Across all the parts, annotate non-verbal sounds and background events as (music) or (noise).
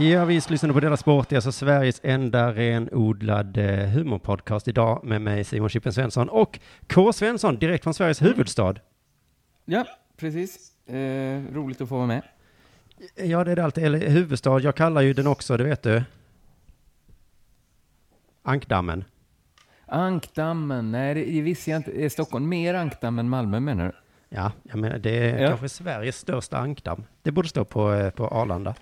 Ja, vi lyssnar på Della Sport, det är alltså Sveriges enda renodlad eh, humorpodcast idag med mig Simon Chippen Svensson och K. Svensson direkt från Sveriges huvudstad. Ja, precis. Eh, roligt att få vara med. Ja, det är det alltid, eller huvudstad, jag kallar ju den också, det vet du. Ankdammen. Ankdammen, nej det visste jag inte. Är Stockholm mer ankdamm än Malmö menar du? Ja, jag menar, det är Ja. kanske Sveriges största ankdamm. Det borde stå på, eh, på Arlanda.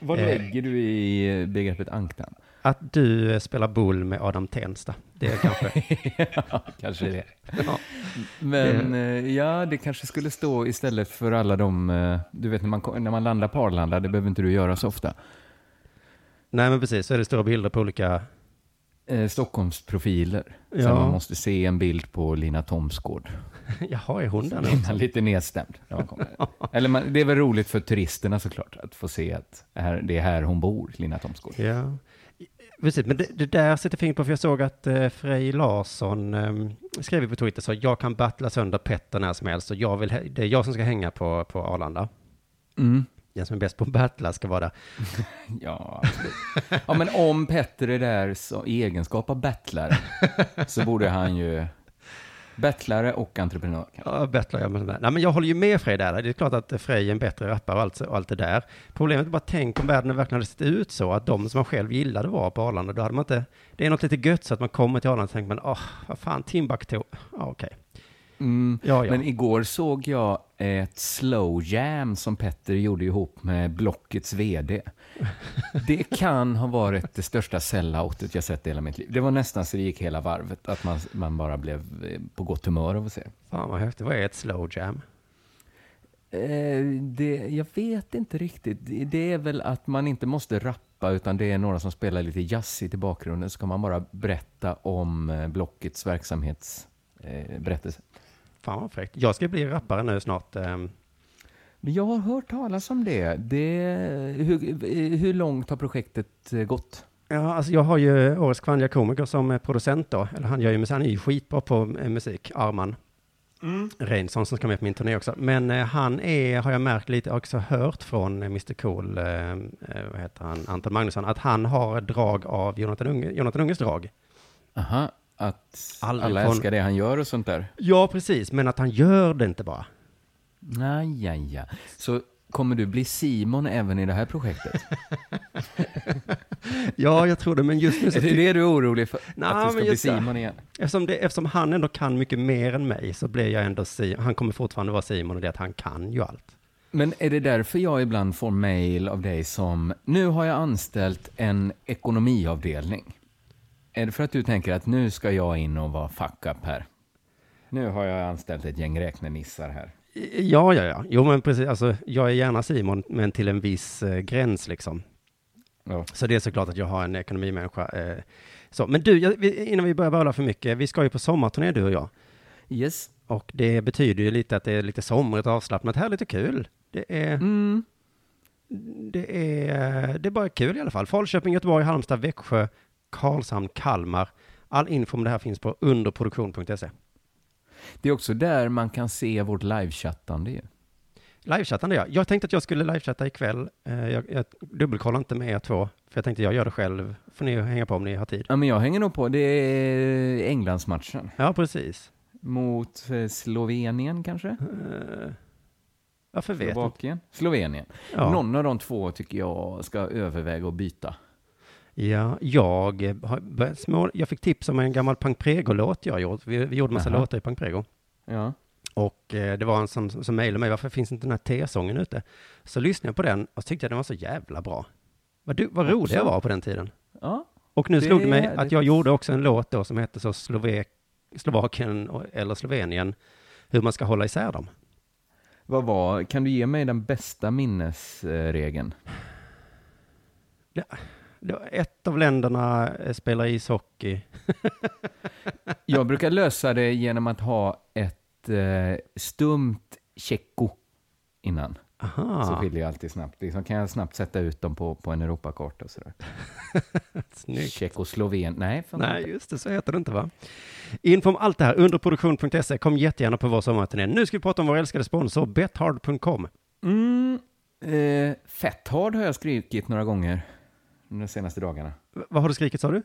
Vad Eh. lägger du i begreppet ankdamm? Att du eh, spelar bull med Adam Tensta, det är kanske... (laughs) ja, kanske det. ja. Men eh, ja, det kanske skulle stå istället för alla de, du vet när man, när man landar på Arlanda, det behöver inte du göra så ofta. Nej, men precis, så är det stora bilder på olika... Eh, Stockholmsprofiler. Så Ja. man måste se en bild på Lina Thomsgård. (laughs) Jaha, är hon där nu? Lite nedstämd. när man kommer. Eller man, det är väl roligt för turisterna såklart, att få se att här, det är här hon bor, Lina Thomsgård. Ja, precis. Men det, det där sätter fingret på, för jag såg att eh, Frej Larsson eh, skrev på Twitter så jag kan battla sönder Petter när som helst och jag vill, det är jag som ska hänga på, på Arlanda. Mm. Den som är bäst på att battla ska vara. (laughs) Ja, absolut. ja, men om Petter är där så, i egenskap av battlare så borde han ju... Battlare och entreprenör. Ja, battlar jag med. Nej, men jag håller ju med Frej där. Det är klart att Frej är en bättre rappare och allt, och allt det där. Problemet är bara, tänk om världen verkligen hade sett ut så att de som man själv gillade var på Arlanda. Då hade man inte, det är något lite gött så att man kommer till Arlanda och tänker man, åh, vad fan, Timbuktu. Ja, okej. Mm. Ja, ja. Men igår såg jag ett slow jam som Petter gjorde ihop med Blockets VD. (laughs) Det kan ha varit det största selloutet jag sett i hela mitt liv. Det var nästan så det gick hela varvet, att man, man bara blev eh, på gott humör av att se. Fan vad häftigt. Vad är ett slow jam? Eh, det, jag vet inte riktigt. Det- är väl att man inte måste rappa, utan det är några som spelar lite jazzigt i bakgrunden, så kan man bara berätta om eh, Blockets verksamhetsberättelse. Eh, berättelse. Fan vad fräckt. Jag ska bli rappare nu snart. ehm. Men jag har hört talas om det. det hur, hur långt har projektet eh, gått? Ja, alltså jag har ju Årets kvinnliga komiker som eh, producent då. Eller han gör ju han är ju skitbra på eh, musik, Arman. Reinsson som ska med på min turné också. Men eh, han är, har jag märkt lite, också hört från eh, Mr Cool, eh, vad heter han, Anton Magnusson, att han har drag av Jonathan, Unge, Jonathan Unges drag. Aha, att Aldrig alla älskar det han gör och sånt där? Ja, precis, men att han gör det inte bara. Nej, ja, ja. Så kommer du bli Simon även i det här projektet? (laughs) Ja, jag tror det, men just nu så är det det du är orolig för? Nej, att du ska bli just det. Simon igen? Eftersom, det, eftersom han ändå kan mycket mer än mig så blir jag ändå Simon. Han kommer fortfarande vara Simon och det är att han kan ju allt. Men är det därför jag ibland får mail av dig som, nu har jag anställt en ekonomiavdelning. Är det för att du tänker att nu ska jag in och vara fuck up här? Nu har jag anställt ett gäng räknenissar här. Ja, ja, ja. Jo, men precis. Alltså, jag är gärna Simon, men till en viss eh, gräns liksom. Ja. Så det är såklart att jag har en ekonomimänniska. Eh, så. Men du, jag, vi, innan vi börjar böla för mycket, vi ska ju på sommarturné du och jag. Yes. Och det betyder ju lite att det är lite somrigt och avslappnat, här lite kul. Det är, Mm. det är, det är bara kul i alla fall. Falköping, Göteborg, Halmstad, Växjö, Karlshamn, Kalmar. All info om det här finns på underproduktion.se. Det är också där man kan se vårt livechattande ju. Livechattande ja. Jag tänkte att jag skulle livechatta ikväll. Eh, Jag, jag dubbelkollar inte med er två, för jag tänkte jag gör det själv. Får ni hänga på om ni har tid. Ja, men jag hänger nog på. Det är Englandsmatchen. Ja, precis. Mot eh, Slovenien kanske? Eh, Varför vet. Slovakien? Slovenien. Ja. Någon av de två tycker jag ska överväga att byta. Ja, jag, små, jag fick tips om en gammal Punk Prego-låt jag gjort. Vi, vi gjorde massa Aha. låtar i Punk Prego. Ja. Och eh, det var en som, som mejlade mig, varför finns inte den här T-sången ute? Så lyssnade jag på den och tyckte jag den var så jävla bra. Vad, du, vad rolig jag var på den tiden. ja. Och nu Det slog det mig att jag gjorde också en låt då som hette så Slovek, Slovakien eller Slovenien, hur man ska hålla isär dem. Vad var, kan du ge mig den bästa minnesregeln? Var ett av länderna eh, spelar ishockey. (laughs) Jag brukar lösa det genom att ha ett eh, stumt tjecko innan. Så Aha, skiljer jag alltid snabbt. Liksom kan jag snabbt sätta ut dem på, på en Europakarta och sådär. (laughs) snyggt. Tjeckosloven. Nej. Nej, just det, så heter det inte va? Info om allt det här under produktion.se. Kom jättegärna på vår sommarturné. Nu ska vi prata om vår älskade sponsor bethard.com. Mm, eh, fetthard har jag skrikit några gånger de senaste dagarna. V- Vad har du skrikit sa du?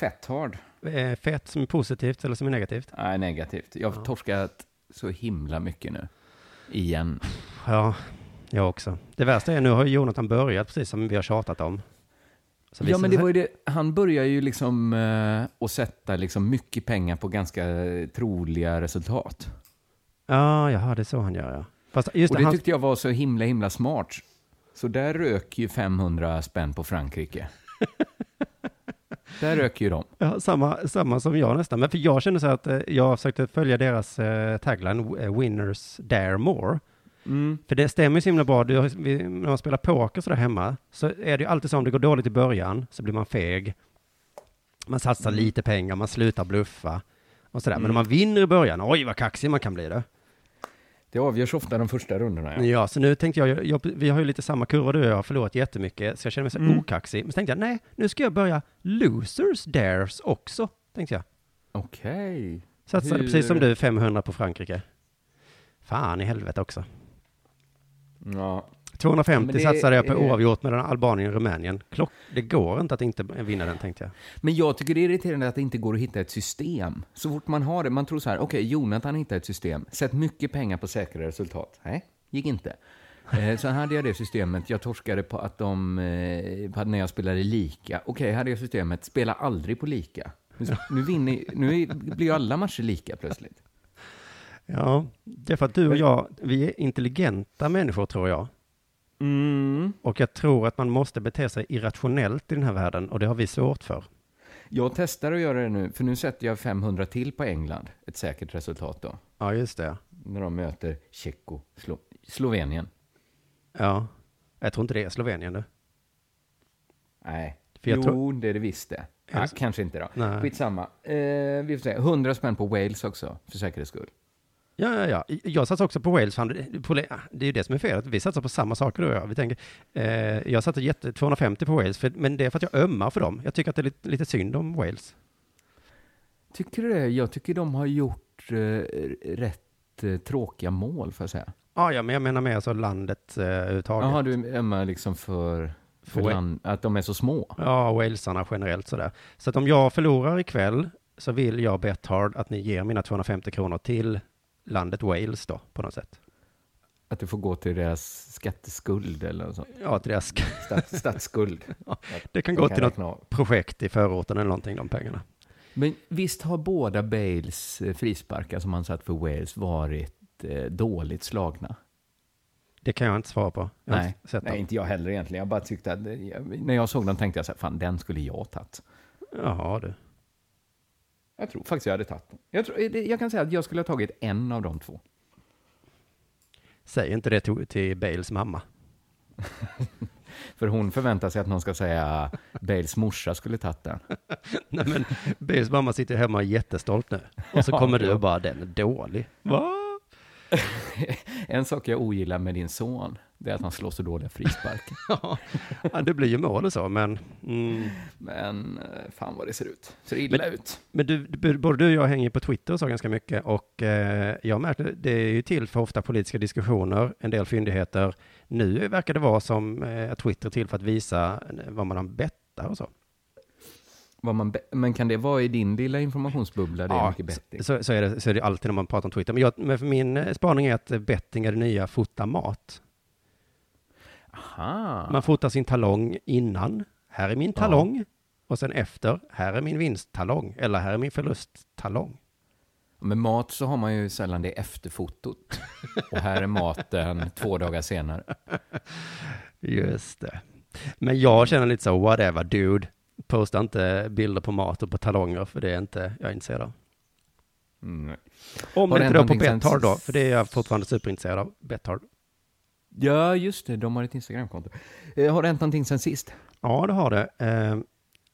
Fetthard? Eh, Fett som är positivt eller som är negativt? Nej, negativt. Jag har torskat så himla mycket nu. Igen. Ja, jag också. Det värsta är nu har Jonathan börjat precis som vi har tjatat om. Ja, men det var ju det. Han börjar ju liksom eh, att sätta liksom mycket pengar på ganska eh, troliga resultat. Ja, jaha, det är så han gör ja. Fast just och det, det han... tyckte jag var så himla, himla smart. Så där rök ju 500 spänn på Frankrike. (laughs) där rök ju de. Ja, samma, samma som jag nästan. Men för jag känner så att eh, jag försökte följa deras eh, tagline, eh, Winners Dare More. Mm. För det stämmer ju så himla bra. Du, när man spelar poker så där hemma så är det ju alltid så om det går dåligt i början så blir man feg. Man satsar Mm. lite pengar, man slutar bluffa och sådär. Men Mm. om man vinner i början, oj vad kaxig man kan bli det. Det avgörs ofta de första rundorna. Ja. Ja. så nu tänkte jag, jag, vi har ju lite samma kurva du och jag har förlorat jättemycket, så jag känner mig så Mm. okaxig. Men så tänkte jag, nej, nu ska jag börja losers dares också, tänkte jag. Okej. Satsade Hur- precis som du 500 på Frankrike. Fan i helvete också. Ja. 250 men det satsade jag på är- oavgjort mellan Albanien och Rumänien. Klock, det går inte att inte vinna den tänkte jag. Men jag tycker det är irriterande att det inte går att hitta ett system. Så fort man har det, man tror så här, okej, Jonathan hittar ett system, sätt mycket pengar på säkra resultat. Nej, gick inte. Eh, så hade jag det systemet, jag torskade på att de, eh, när jag spelade lika. Okej, hade jag systemet, spela aldrig på lika. Nu, nu, vinner, nu blir ju alla matcher lika plötsligt. Ja, det är för att du och jag, vi är intelligenta människor tror jag. Mm. Och jag tror att man måste bete sig irrationellt i den här världen och det har vi svårt för. Jag testar att göra det nu, för nu sätter jag 500 till på England, ett säkert resultat då, Ja, just det. när de möter Tjecko, Slo Slovenien. Ja, jag tror inte det är Slovenien du. Nej, För jag jo, tror- det är det visst det. Ja, kanske inte då. Nej. Skitsamma. Eh, vi får se. 100 spänn på Wales också, för säkerhets skull. Ja, ja, ja. Jag satsar också på Wales. Det- på- Det är ju det som är felet. Vi satsar på samma saker du och jag. Vi tänker, eh, jag satte jätte, 250 på Wales, för, men det är för att jag ömmar för dem. Jag tycker att det är lite, lite synd om Wales. Tycker du det? Jag tycker de har gjort eh, rätt eh, tråkiga mål, får jag säga. Ja, ja, men jag menar mer alltså landet eh, överhuvudtaget. Jaha, du ömmar liksom för, för Wa- land, att de är så små? Ja, walesarna generellt sådär. Så att om jag förlorar ikväll så vill jag Bethard att ni ger mina 250 kronor till landet Wales då, på något sätt. Att du får gå till deras skatteskuld eller något sånt. Ja, till deras, Stat, statsskuld. (laughs) det kan gå till något av. projekt i förorten eller någonting, de pengarna. Men visst har båda Bales eh, frisparkar som han satt för Wales varit eh, dåligt slagna? Det kan jag inte svara på. Jag Nej, nej, inte jag heller egentligen. Jag bara tyckte att, när jag såg den tänkte jag så här, fan den skulle jag tagit. Jaha du. Jag tror faktiskt jag hade tagit den. Jag, tror, jag kan säga att jag skulle ha tagit en av de två. Säg inte det till, till Bales mamma. (laughs) För hon förväntar sig att någon ska säga Bales morsa skulle tagit den. (laughs) Nej men, Bales mamma sitter hemma jättestolt nu. Och så Ja, kommer du och bara, den är dålig. Va? (laughs) En sak jag ogillar med din son, det är att han slår så dåliga frisparkar. (laughs) Ja, det blir ju mål och så, men... Mm. Men eh, fan vad det ser ut. Ser illa ut. Men du, du, både du och jag hänger på Twitter och så ganska mycket och eh, jag märkte, det är ju till för ofta politiska diskussioner, en del fyndigheter. Nu verkar det vara som eh, Twitter till för att visa eh, vad man har bettar och så. Vad man men kan det vara i din lilla informationsbubbla? Det är mycket betting. så, så, är det, så är det alltid när man pratar om Twitter. Men, jag, men för min eh, spaning är att eh, betting är det nya fota mat. Aha. Man fotar sin talong innan, här är min Ja. talong, och sen efter, här är min vinsttalong, eller här är min förlusttalong. Med mat så har man ju sällan det efter fotot. (laughs) Och här är maten två dagar senare. Just det. Men jag känner lite så, whatever dude. Posta inte bilder på mat och på talonger, för det är inte jag är intresserad av. Mm. Om det inte då på Betthard då, för det är jag fortfarande superintresserad av. Betthard. Ja, just det. De har ett Instagramkonto. Eh, har det hänt någonting sen sist? Ja, det har det. Eh,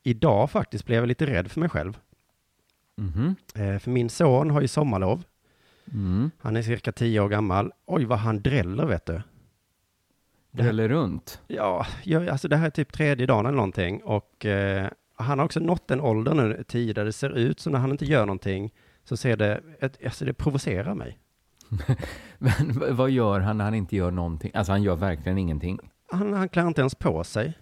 idag faktiskt blev jag lite rädd för mig själv. Mhm. Eh, för min son har ju sommarlov. Mm. Han är cirka tio år gammal. Oj, vad han dräller, vet du. Det- Dräller runt. Ja, jag, alltså det här är typ tredje dagen eller någonting och eh, han har också nått en ålder nu, tio, där det ser ut som när han inte gör någonting så ser det, ett, alltså det provocerar mig. (laughs) Men vad gör han när han inte gör någonting? Alltså han gör verkligen ingenting. Han, han klär inte ens på sig.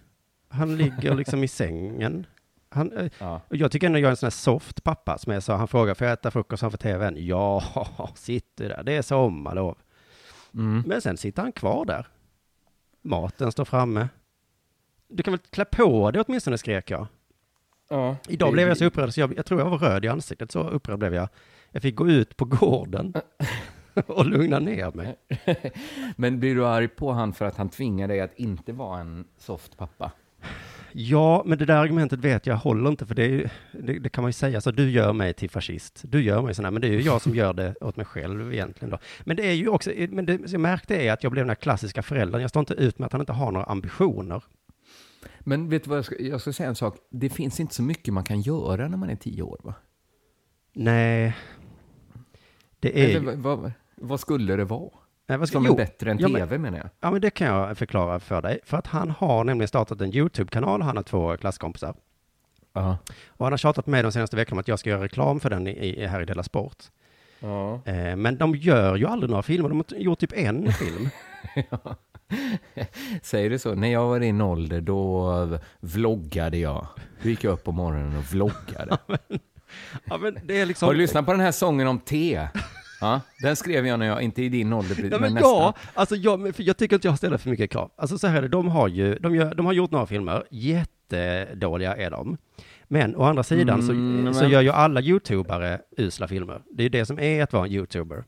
Han ligger liksom i (laughs) sängen. Han, eh, Ja. jag tycker ändå jag är en sån här soft pappa som är så, han frågar, får jag äta frukost framför tvn? Ja, (laughs) sitter där, det är sommarlov. Mm. Men sen sitter han kvar där. Maten står framme. Du kan väl klä på dig åtminstone, skrek jag. ja. Idag blev jag så upprörd så jag, jag tror jag var röd i ansiktet, så upprörd blev jag. Jag fick gå ut på gården (laughs) och lugna ner mig. (laughs) Men blir du arg på han för att han tvingar dig att inte vara en soft pappa? Ja, men det där argumentet vet jag håller inte, för det, ju- det, det kan man ju säga, så du gör mig till fascist. Du gör mig sån här, men det är ju jag som gör det åt mig själv egentligen då. Men det är ju också, men det jag märkte är att jag blev den här klassiska föräldern. Jag står inte ut med att han inte har några ambitioner. Men vet du vad jag ska, jag ska säga en sak. Det finns inte så mycket man kan göra när man är tio år, va? Nej, det är Eller ju... vad, vad skulle det vara? Nej, vad ska, jo, är bättre än ja, men- tv, menar jag. Ja, men det kan jag förklara för dig. För att han har nämligen startat en YouTube-kanal, han har två klasskompisar. Ja. Och han har tjatat med mig de senaste veckorna om att jag ska göra reklam för den i, i, här i Della Sport. Ja. Eh, men de gör ju aldrig några filmer, de har gjort typ en film. (laughs) Säger du så? När jag var i din ålder, då vloggade jag. Då gick jag upp på morgonen och vloggade. (laughs) ja, men det är liksom... Har du lyssnat på den här sången om te? Ja, den skrev jag när jag, inte i din ålder, Ja, men men ja, alltså jag, för jag tycker inte jag ställer för mycket krav. Alltså så här är det, de har ju, de, gör, de har gjort några filmer, jättedåliga är de. Men å andra sidan Mm, så, så men- gör ju alla YouTubare usla filmer. Det är ju det som är att vara en YouTuber.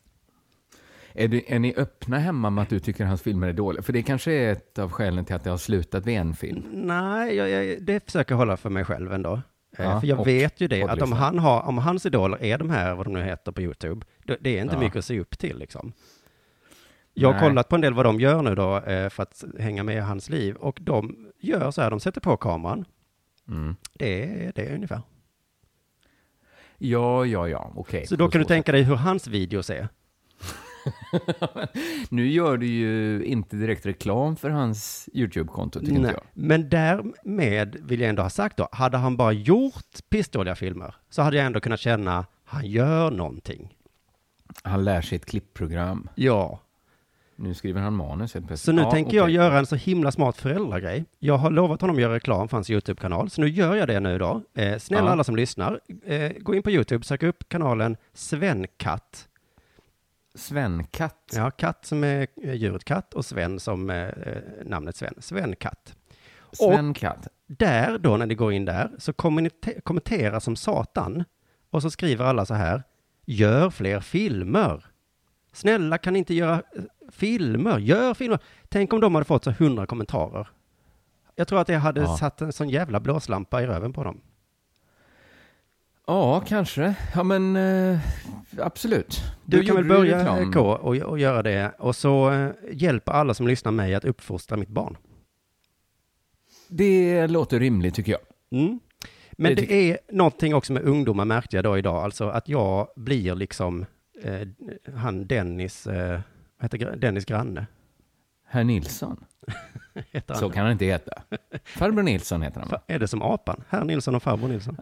Är, det, är ni öppna hemma med att du tycker hans filmer är dåliga? För det kanske är ett av skälen till att det har slutat vid en film. Nej, jag, jag, det försöker jag hålla för mig själv ändå. Eh, Ja, för jag vet ju det, att om, han har, om hans idoler är de här, vad de nu heter på YouTube, det är inte Ja. mycket att se upp till liksom. Jag har Nej. kollat på en del vad de gör nu då, eh, för att hänga med i hans liv, och de gör så här, de sätter på kameran, Mm. det är det är ungefär. Ja, ja, ja, okej. Så då kan du så tänka dig hur hans videos är. (laughs) Nu gör du ju inte direkt reklam för hans YouTube-konto, tycker inte Nej. jag. Men därmed vill jag ändå ha sagt då, hade han bara gjort pissdåliga filmer, så hade jag ändå kunnat känna, han gör någonting. Han lär sig ett klippprogram. Ja, Nu skriver han manus helt plötsligt. Så nu Ja, tänker jag göra en så himla smart föräldragrej. Jag har lovat honom att göra reklam för hans YouTube-kanal, så nu gör jag det nu då. Eh, snälla Ja. alla som lyssnar, eh, gå in på YouTube, sök upp kanalen Svenkatt. Sven-katt. Ja, katt som är eh, djuret katt och Sven som eh, namnet Sven. Svenkatt. Sven-katt. Där då, när ni går in där, så kommentera som satan. Och så skriver alla så här, gör fler filmer. Snälla, kan ni inte göra eh, filmer? Gör filmer. Tänk om de hade fått så hundra kommentarer. Jag tror att det hade Ja. satt en sån jävla blåslampa i röven på dem. Ja, kanske. Ja, men eh, absolut. Du Då kan väl börja eh, K och, och göra det. Och så eh, hjälper alla som lyssnar mig att uppfostra mitt barn. Det låter rimligt, tycker jag. Mm. Men Det det, är någonting också med ungdomar märkte jag då idag, alltså att jag blir liksom eh, han Dennis, eh, vad heter Dennis granne? Herr Nilsson. (laughs) Så kan han inte heta. Farbror Nilsson heter han, Är det som apan? Herr Nilsson och farbror Nilsson?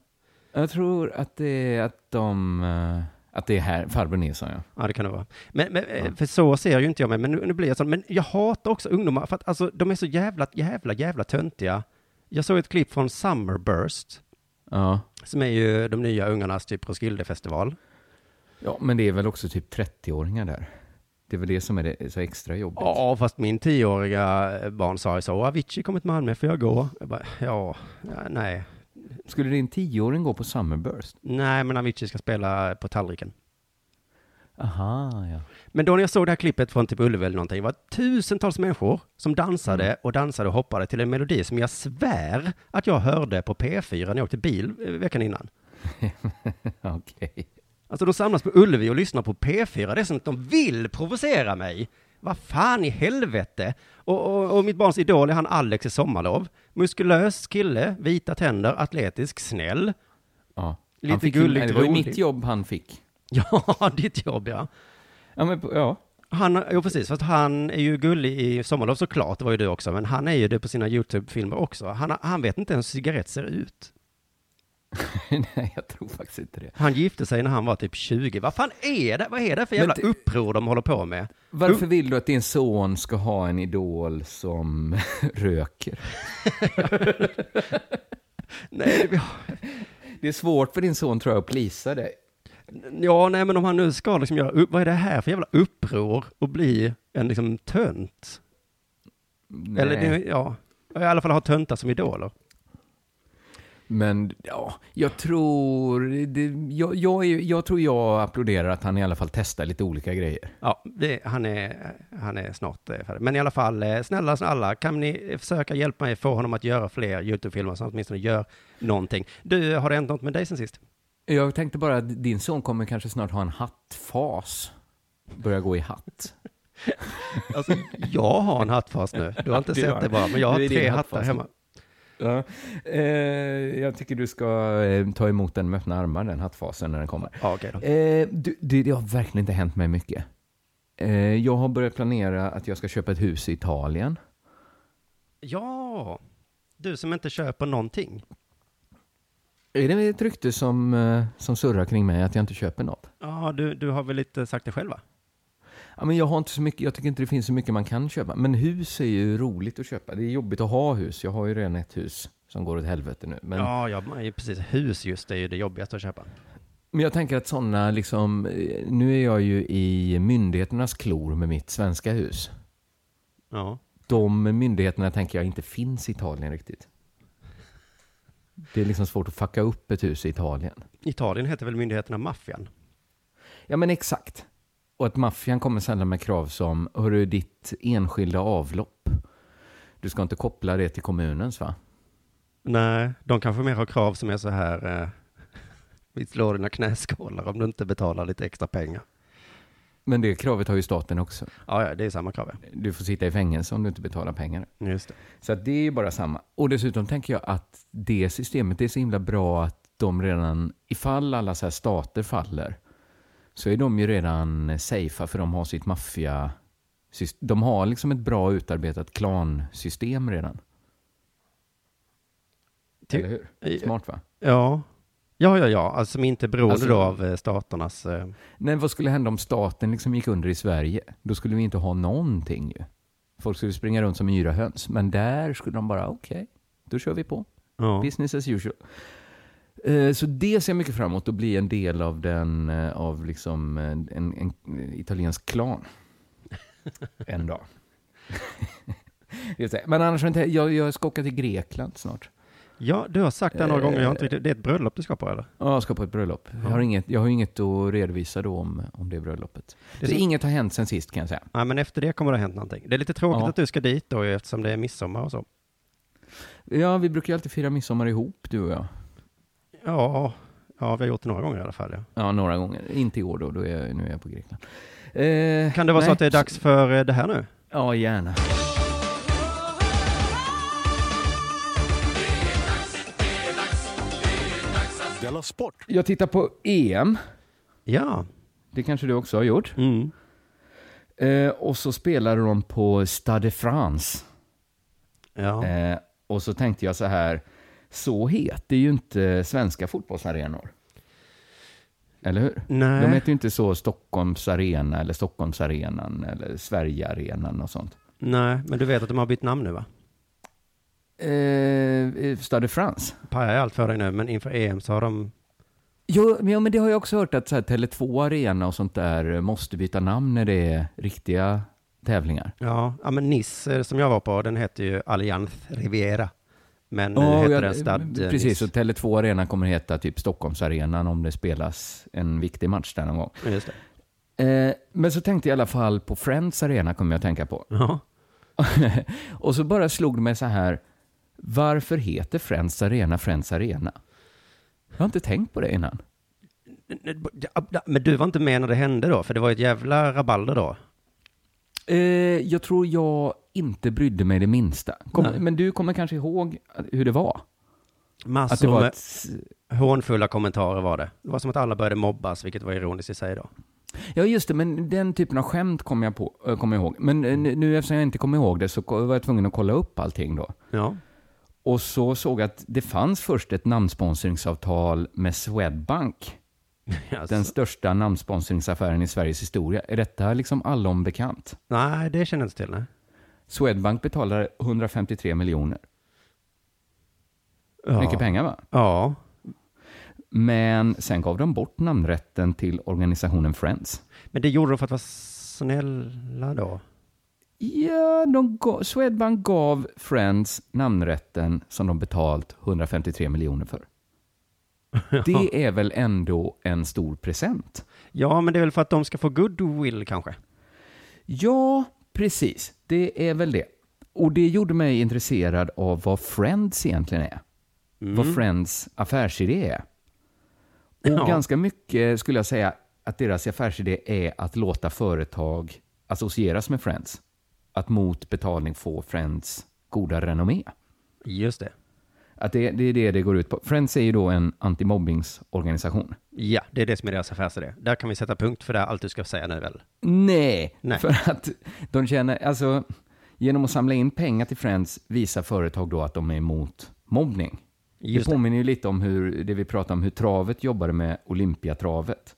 Jag tror att det är att de... eh, Att det är här, farbror Nilsson, ja. Ja, det kan det vara. Men, men eh, Ja. för så ser ju inte jag mig, men nu, nu blir jag så. Men jag hatar också ungdomar, för att alltså, de är så jävla, jävla, jävla töntiga. Jag såg ett klipp från Summerburst, Ja. som är ju de nya ungarnas typ Roskildefestival. Ja, men det är väl också typ 30-åringar där. Det är väl det som är det, så extra jobbigt. Ja, fast min tioåriga barn sa ju så, Avicii kommer till Malmö, får jag gå? Jag bara, ja, ja, nej. Skulle din tioåring gå på Summerburst? Nej, men Avicii ska spela på tallriken. Aha, ja. Men då när jag såg det här klippet från typ Ullevi eller någonting, det var tusentals människor som dansade Mm. och dansade och hoppade till en melodi som jag svär att jag hörde på P4 när jag åkte bil eh, veckan innan. (laughs) Okej. Alltså de samlas på Ullevi och lyssnar på P4, det är som att de vill provocera mig. Vad fan i helvete? Och, och, och mitt barns idol är han Alex i Sommarlov. Muskulös kille, vita tänder, atletisk, snäll. Ja. Lite gulligt, Det var ju rolig. mitt jobb han fick. (laughs) Ja, ditt jobb ja. Ja, men, ja. Han, jo precis, fast han är ju gullig i Sommarlov såklart, det var ju du också, men han är ju det på sina YouTube-filmer också. Han, han vet inte ens hur cigarett ser ut. (laughs) Nej, jag tror faktiskt inte det. Han gifte sig när han var typ 20. Vad fan är det? Vad är det för jävla det- uppror de håller på med? Varför vill du att din son ska ha en idol som (laughs) röker? (laughs) Nej, det, Det är svårt för din son tror jag att plisa dig. Ja, nej, men om han nu ska liksom göra, vad är det här för jävla uppror och bli en liksom tönt? Eller, Nej. det, ja, i alla fall ha töntar som idoler. Men ja, jag tror, det, jag, jag, jag tror jag applåderar att han i alla fall testar lite olika grejer. Ja, det, han, är, han är snart eh, färdig. Men i alla fall, eh, snälla alla, kan ni försöka hjälpa mig få honom att göra fler YouTube-filmer så han åtminstone gör någonting. Du, har det hänt något med dig sen sist? Jag tänkte bara att din son kommer kanske snart ha en hattfas. Börja gå i hatt. (laughs) Alltså, jag har en hattfas nu. Du har inte (laughs) Du sett har- det bara, men jag har tre hattar hemma. Ja. Eh, jag tycker du ska eh, ta emot den med öppna armar, den hattfasen, när den kommer. Ja, då. Eh, du, det, det har verkligen inte hänt mig mycket. Eh, jag har börjat planera att jag ska köpa ett hus i Italien. Ja, du som inte köper någonting. Är det ett rykte som, eh, som surrar kring mig att jag inte köper något? Ja, du, du har väl lite sagt det själv va? Ja, men jag, har inte så mycket, jag tycker inte det finns så mycket man kan köpa. Men hus är ju roligt att köpa. Det är jobbigt att ha hus. Jag har ju redan ett hus som går åt helvete nu. Men, Ja, ja, precis. Hus just det är ju det jobbigaste att köpa. men jag tänker att sådana, liksom, eh, nu är jag ju i myndigheternas klor med mitt svenska hus. Ja. De myndigheterna tänker jag inte finns i Italien riktigt. Det är liksom svårt att fucka upp ett hus i Italien. Italien heter väl myndigheterna maffian? Ja, men exakt. Och att maffian kommer sällan med krav som, hörru, ditt enskilda avlopp, du ska inte koppla det till kommunens va? Nej, de kanske mer har krav som är så här, eh, (laughs) vi slår dina knäskålar om du inte betalar lite extra pengar. Men det kravet har ju staten också. Ja, ja, det är samma krav. ja. Du får sitta i fängelse om du inte betalar pengar. Just det. Så att det är ju bara samma. Och dessutom tänker jag att det systemet är så himla bra att de redan, ifall alla så här stater faller, så är de ju redan safea för de har sitt maffia... De har liksom ett bra utarbetat klansystem redan. Ty- Eller hur? Smart va? Ja. Ja, ja, ja, alltså som inte är beroende Alltså- då av eh, staternas... Eh, Nej, vad skulle hända om staten liksom gick under i Sverige? Då skulle vi inte ha någonting ju. Folk skulle springa runt som yra höns. Men där skulle de bara, okej, då kör vi på. ja. Business as usual. Eh, Så det ser jag mycket fram emot, att bli en del av den, eh, av liksom eh, en, en italiensk klan. En dag. (laughs) Men annars, jag, jag ska åka till Grekland snart. Ja, du har sagt det några Eh, gånger, jag har inte riktigt, det är ett bröllop du ska på eller? Ja, jag ska på ett bröllop. Jag har inget, jag har inget att redovisa då om, om det bröllopet. Det så så- inget har hänt sen sist kan jag säga. Nej, men efter det kommer det ha hänt någonting. Det är lite tråkigt Ja. att du ska dit då eftersom det är midsommar och så. Ja, vi brukar ju alltid fira midsommar ihop, du och jag. Ja, ja, vi har gjort det några gånger i alla fall. Ja. Ja, några gånger. Inte i år då, då är jag, nu är jag på Grekland. Eh, Kan det vara så nej, att det är dags för eh, det här nu? Ja, gärna. Della Sport! Jag tittar på EM. Ja. Det kanske du också har gjort. Mm. Eh, och så spelade de på Stade de France. Ja. Eh, och så tänkte jag så här, så heter ju inte svenska fotbollsarenor. Eller hur? Nej. De heter ju inte så Stockholms arena eller Stockholmsarenan eller Sverigearenan och sånt. Nej, men du vet att de har bytt namn nu va? Eh, Stade de France? Pajar allt för dig nu, men inför EM så har de... Jo, men, ja, men det har jag också hört att så här, Tele2 Arena och sånt där måste byta namn när det är riktiga tävlingar. Ja, ja men Nice eh, som jag var på, den heter ju Allianz Riviera. Men nu Ja, heter ja, den Stad eh, Precis, Nice. och Tele2 Arena kommer heta typ Stockholmsarenan om det spelas en viktig match där någon gång. Just det. Eh, men så tänkte jag i alla fall på Friends Arena kommer jag att tänka på. Ja. (laughs) och så bara slog det mig så här, varför heter Friends Arena Friends Arena? Jag har inte tänkt på det innan. Men du var inte med när det hände då? För det var ett jävla rabalder då. Eh, jag tror jag inte brydde mig det minsta. Kom, men du kommer kanske ihåg hur det var? Att det Massor var med ett... hånfulla kommentarer var det. Det var som att alla började mobbas, vilket var ironiskt i sig då. Ja, just det, men den typen av skämt kommer jag, på, kommer jag ihåg. Men äh, nu eftersom jag inte kommer ihåg det så var jag tvungen att kolla upp allting då. Ja. Och så såg jag att det fanns först ett namnsponsringsavtal med Swedbank. (laughs) Alltså. Den största namnsponsringsaffären i Sveriges historia. Är detta liksom allom bekant? Nej, det känner jag inte till. Nej. Swedbank betalar 153 miljoner. Ja. Mycket pengar va? Ja. Men sen gav de bort namnrätten till organisationen Friends. Men det gjorde de för att vara snälla då? Ja, de gav, Swedbank gav Friends namnrätten som de betalt 153 miljoner för. (laughs) Det är väl ändå en stor present? Ja, men det är väl för att de ska få goodwill kanske? Ja, precis. Det är väl det. Och det gjorde mig intresserad av vad Friends egentligen är. Vad Friends affärsidé är. Och Ja. ganska mycket skulle jag säga att deras affärsidé är att låta företag associeras med Friends. Att mot betalning få Friends goda renommé. Just det. Att det, det är det det går ut på. Friends är ju då en antimobningsorganisation. Ja, det är det som är deras affärsidé. Där kan vi sätta punkt för det allt du ska säga nu väl? Nej, Nej. för att de känner, alltså genom att samla in pengar till Friends visar företag då att de är emot mobbning. Just det. påminner ju lite om hur, det vi pratade om, hur travet jobbade med Olympiatravet.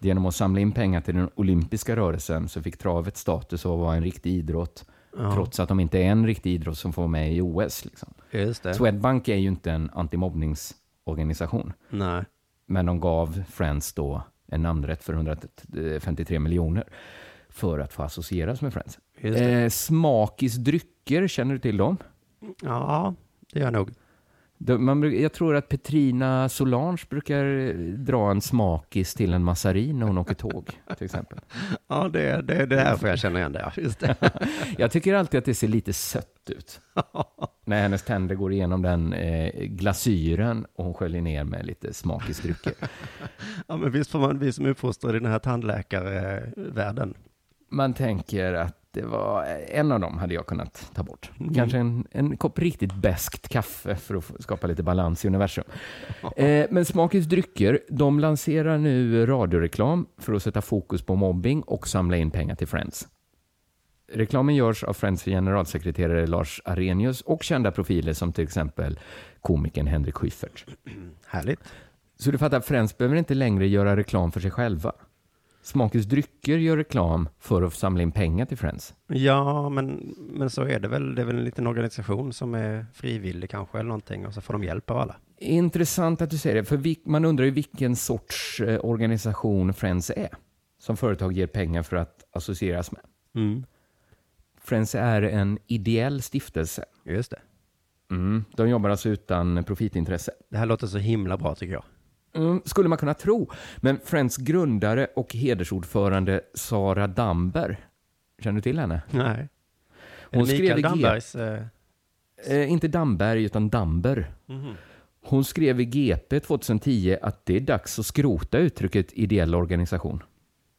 Genom att samla in pengar till den olympiska rörelsen så fick travet status av att vara en riktig idrott. Trots att de inte är en riktig idrott som får med i OS. Liksom. Swedbank är ju inte en antimobbningsorganisation. Nej. Men de gav Friends då en namnrätt för 153 miljoner för att få associeras med Friends. Eh, smakis drycker, känner du till dem? Ja, det gör jag nog. Man, jag tror att Petrina Solange brukar eh, dra en smakis till en massarin när hon åker tåg, till exempel. (laughs) Ja, det, det, det är därför jag känner igen det. Ja, (laughs) just det. (laughs) Jag tycker alltid att det ser lite sött ut. när hennes tänder går igenom den eh, glasyren och hon sköljer ner med lite smakisdrycker. Ja, men visst får man, vi som är uppfostrade i den här tandläkarvärlden. Man tänker att det var en av dem hade jag kunnat ta bort. Kanske en, en kopp riktigt beskt kaffe för att skapa lite balans i universum. (laughs) Eh, men Smakis drycker, de lanserar nu radioreklam för att sätta fokus på mobbing och samla in pengar till Friends. Reklamen görs av Friends generalsekreterare Lars Arrhenius och kända profiler som till exempel komikern Henrik Schyffert. (clears throat) Härligt. Så du fattar, Friends behöver inte längre göra reklam för sig själva. Smakens drycker gör reklam för att samla in pengar till Friends. Ja, men, men så är det väl. Det är väl en liten organisation som är frivillig kanske eller någonting och så får de hjälp av alla. Intressant att du säger det, för man undrar ju vilken sorts eh, organisation Friends är, som företag ger pengar för att associeras med. Friends är en ideell stiftelse. Just det. Mm. De jobbar alltså utan profitintresse. Det här låter så himla bra tycker jag. Mm, skulle man kunna tro. Men Friends grundare och hedersordförande Sara Damber, känner du till henne? Nej. Hon Hon skrev Mikael i G- Dambergs... Eh, Eh, inte Damberg, utan Damber. Hon skrev i GP 2010 att det är dags att skrota uttrycket ideell organisation.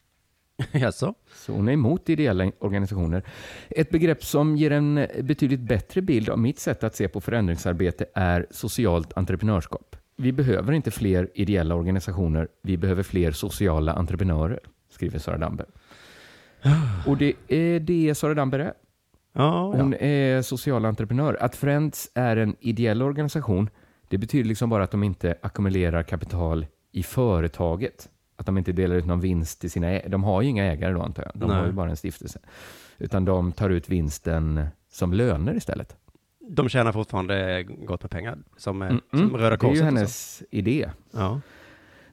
(laughs) jaså? Så hon är emot ideella organisationer. Ett begrepp som ger en betydligt bättre bild av mitt sätt att se på förändringsarbete är socialt entreprenörskap. Vi behöver inte fler ideella organisationer, vi behöver fler sociala entreprenörer, skriver Sara Damber. Och det är det Sara Damber är. Ja, Hon ja. är social entreprenör. Att Friends är en ideell organisation, det betyder liksom bara att de inte ackumulerar kapital i företaget. Att de inte delar ut någon vinst till sina ägare. De har ju inga ägare då antar jag. De Nej. har ju bara en stiftelse. Utan de tar ut vinsten som löner istället. De tjänar fortfarande gott med pengar, som, eh, Mm, som mm. Röda Det är Korset. ju och hennes idé. Ja.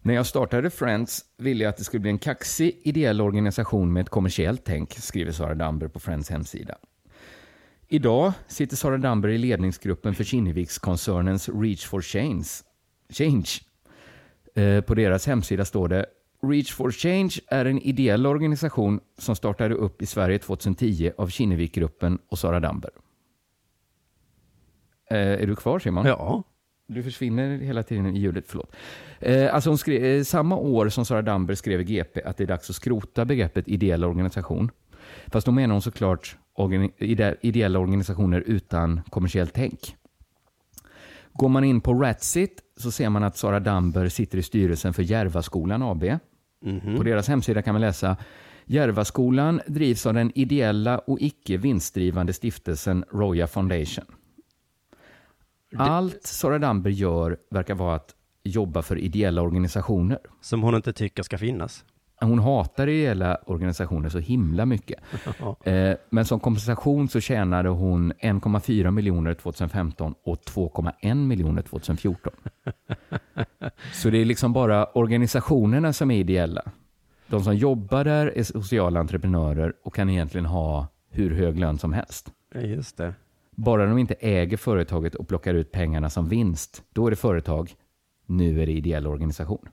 När jag startade Friends ville jag att det skulle bli en kaxig ideell organisation med ett kommersiellt tänk, skriver Sara Damber på Friends hemsida. Idag sitter Sara Damber i ledningsgruppen för Kinnevikskoncernens Reach for Change. Change. Eh, På deras hemsida står det Reach for Change är en ideell organisation som startade upp i Sverige 2010 av Kinnevikgruppen och Sara Damber. Eh, Är du kvar Simon? ja. Du försvinner hela tiden i ljudet, förlåt. Eh, alltså hon skrev, eh, samma år som Sara Damber skrev i GP att det är dags att skrota begreppet ideell organisation. Fast då menar hon såklart organi- ide- ideella organisationer utan kommersiellt tänk. Går man in på Ratsit så ser man att Sara Damber sitter i styrelsen för Järvaskolan AB. Mhm. På deras hemsida kan man läsa Järvaskolan drivs av den ideella och icke vinstdrivande stiftelsen Roya Foundation. Allt Sara Damber gör verkar vara att jobba för ideella organisationer. Som hon inte tycker ska finnas. Hon hatar ideella organisationer så himla mycket. (laughs) Eh, Men som kompensation så tjänade hon 1,4 miljoner 2015 och 2,1 miljoner 2014. (laughs) Så det är liksom bara organisationerna som är ideella. De som jobbar där är sociala entreprenörer och kan egentligen ha hur hög lön som helst. Just det. Bara de inte äger företaget och plockar ut pengarna som vinst, då är det företag. Nu är det ideell organisation.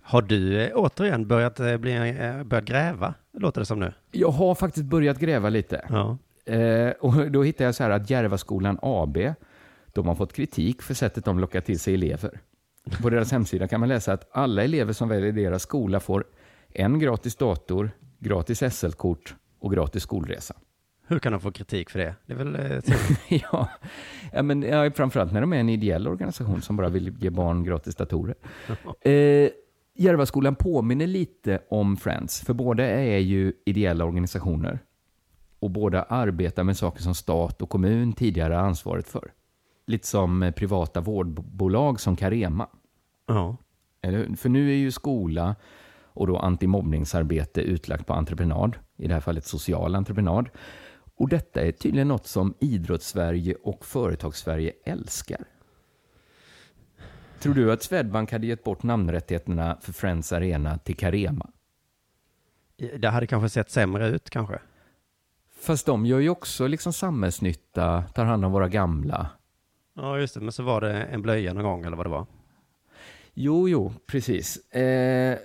Har du eh, återigen börjat, eh, bli, eh, börjat gräva, låter det som nu? Jag har faktiskt börjat gräva lite. Ja. Eh, och då hittade jag så här att Järvaskolan AB, de har fått kritik för sättet de lockar till sig elever. På deras hemsida kan man läsa att alla elever som väljer deras skola får en gratis dator, gratis SL-kort och gratis skolresa. Hur kan de få kritik för det? Det är väl eh, (laughs) ja, ja, men ja, framförallt när de är en ideell organisation som bara vill ge barn gratis datorer. Eh, Järvaskolan påminner lite om Friends, för båda är ju ideella organisationer. Och båda arbetar med saker som stat och kommun tidigare har ansvaret för. Lite som eh, privata vårdbolag som Carema. Ja. Eller, för nu är ju skola och då antimobbningsarbete utlagt på entreprenad, i det här fallet social entreprenad. Och detta är tydligen något som idrottssverige och företagssverige älskar. Tror du att Swedbank hade gett bort namnrättigheterna för Friends Arena till Carema? Det hade kanske sett sämre ut kanske. Fast de gör ju också liksom samhällsnytta, tar hand om våra gamla. Ja, just det. Men så var det en blöja någon gång eller vad det var. Jo, jo, precis. Eh,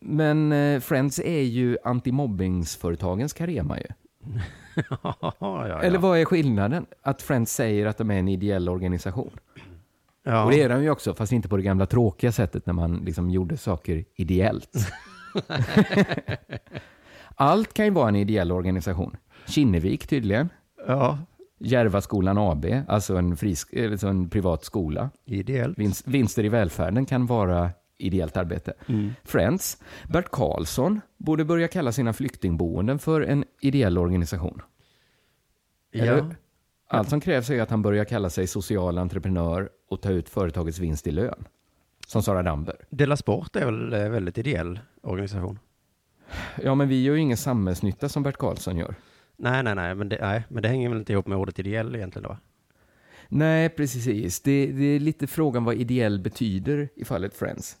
men eh, Friends är ju antimobbingsföretagens Carema ju. (laughs) (laughs) ja, ja. Eller vad är skillnaden? Att Friends säger att de är en ideell organisation. ja. Och det är de ju också, fast inte på det gamla tråkiga sättet när man liksom gjorde saker ideellt. (laughs) Allt kan ju vara en ideell organisation. Kinnevik tydligen. ja. Järvaskolan AB, alltså en, frisk, alltså en privat skola. Ideellt. Vinst, vinster i välfärden kan vara ideellt arbete. Mm. Friends, Bert Karlsson borde börja kalla sina flyktingboenden för en ideell organisation. Ja. Allt som krävs är att han börjar kalla sig social entreprenör och ta ut företagets vinst i lön. Som Sara Damber. Dela Sport är väl en väldigt ideell organisation? Ja, men vi gör ju ingen samhällsnytta som Bert Karlsson gör. Nej, nej, nej, men det, nej, men det hänger väl inte ihop med ordet ideell egentligen då? Nej, precis. Det, det är lite frågan vad ideell betyder i fallet Friends.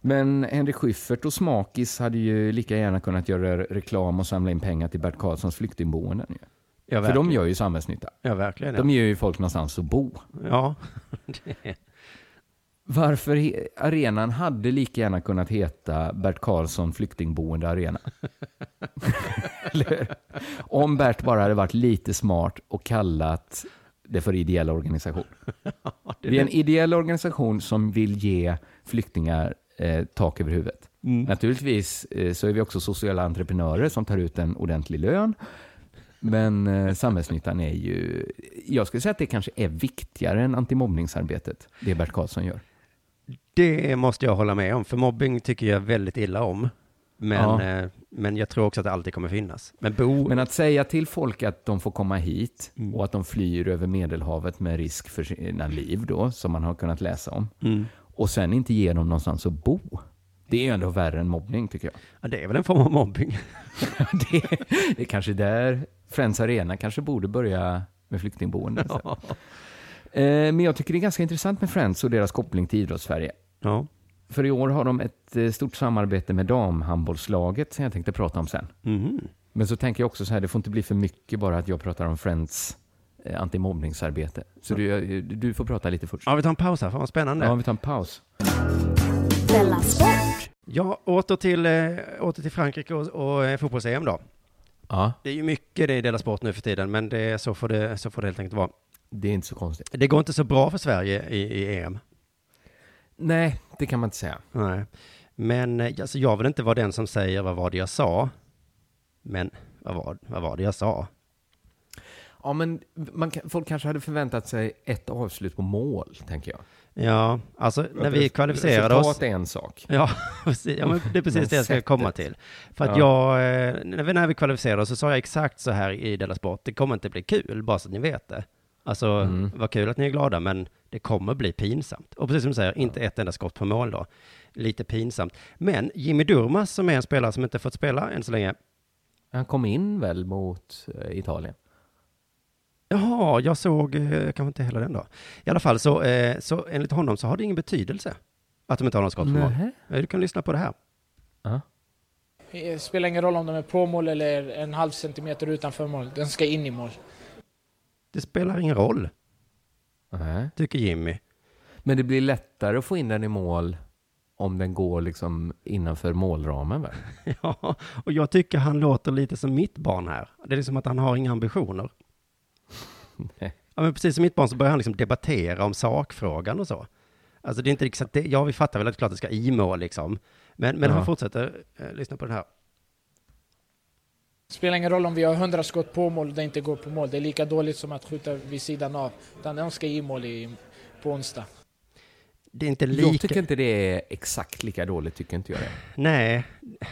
Men Henrik Schyffert och Smakis hade ju lika gärna kunnat göra reklam och samla in pengar till Bert Karlssons flyktingboenden. ju. Ja, För verkligen. de gör ju samhällsnytta. Ja, verkligen. De ger ju folk någonstans att bo. Ja. (laughs) Varför arenan hade lika gärna kunnat heta Bert Karlsson flyktingboende arena. (laughs) Om Bert bara hade varit lite smart och kallat det för ideell organisation. (laughs) Vi är en ideell organisation som vill ge flyktingar eh, tak över huvudet. Mm. Naturligtvis eh, så är vi också sociala entreprenörer som tar ut en ordentlig lön. Men eh, samhällsnyttan är ju, jag skulle säga att det kanske är viktigare än antimobbningsarbetet, det Bert Karlsson gör. Det måste jag hålla med om, för mobbing tycker jag väldigt illa om. Men, Ja. eh, men jag tror också att det alltid kommer finnas. Men bo... Men att säga till folk att de får komma hit Mm. och att de flyr över Medelhavet med risk för sina liv då, som man har kunnat läsa om, Mm. och sen inte ge dem någonstans att bo. Det är ändå värre än mobbning tycker jag. Ja, det är väl en form av mobbing. (laughs) det, det är kanske där Friends Arena kanske borde börja med flyktingboenden. sen. Eh, Men jag tycker det är ganska intressant med Friends och deras koppling till idrottssverige. Ja. För i år har de ett eh, stort samarbete med damhandbollslaget som jag tänkte prata om sen. Mhm. Men så tänker jag också så här, det får inte bli för mycket bara att jag pratar om Friends eh, antimobbningsarbete. Så du, du får prata lite först. Ja, vi tar en paus här, fan vad spännande. Ja, vi tar en paus. Ja, åter till, åter till Frankrike och, och fotbolls-EM då. Ja, Det är ju mycket det i Dela Sport nu för tiden, men det, är- så, får det, så får det helt enkelt vara. det är inte så konstigt. Det går inte så bra för Sverige i, i EM. Nej, det kan man inte säga. Nej. Men eh, alltså, jag vill inte vara den som säger vad var det jag sa. Men vad var, vad var det jag sa? Ja, men man, folk kanske hade förväntat sig ett avslut på mål, tänker jag. Ja, alltså när vi kvalificerade oss. Resultat är en sak. (laughs) Ja, precis. ja men det är precis Men det jag ska komma till. För att Ja. jag, eh, när vi, när vi kvalificerade oss så sa jag exakt så här i Della Sport, det kommer inte bli kul, bara så att ni vet det. Alltså, Mm. vad kul att ni är glada, men det kommer bli pinsamt. Och precis som du säger, inte ett enda skott på mål då. Lite pinsamt. Men Jimmy Durmaz, som är en spelare som inte fått spela än så länge, Han kom in väl mot eh, Italien? Jaha, jag såg eh, kanske inte hela den då. I alla fall så, eh, så enligt honom så har det ingen betydelse att de inte har något skott på mål. Nähä. Eh, Du kan lyssna på det här. Ja. Det spelar ingen roll om de är på mål eller en halv centimeter utanför mål. Den ska in i mål. Det spelar ingen roll, Nej. tycker Jimmy. Men det blir lättare att få in den i mål om den går liksom innanför målramen väl? (laughs) Ja, och jag tycker han låter lite som mitt barn här. Det är liksom att han har inga ambitioner. Nej. Ja, men precis som mitt barn så börjar han liksom debattera om sakfrågan och så. Alltså det är inte exakt det. Ja, vi fattar väl att klart det ska i mål liksom. Men, men Ja. han fortsätter, eh, lyssna på den här. Spelar ingen roll om vi har 100 skott på mål och det inte går på mål. Det är lika dåligt som att skjuta vid sidan av. Utan de ska i mål i, på onsdag. Det är inte Jag lika... tycker inte det är exakt lika dåligt, tycker inte jag det. Nej,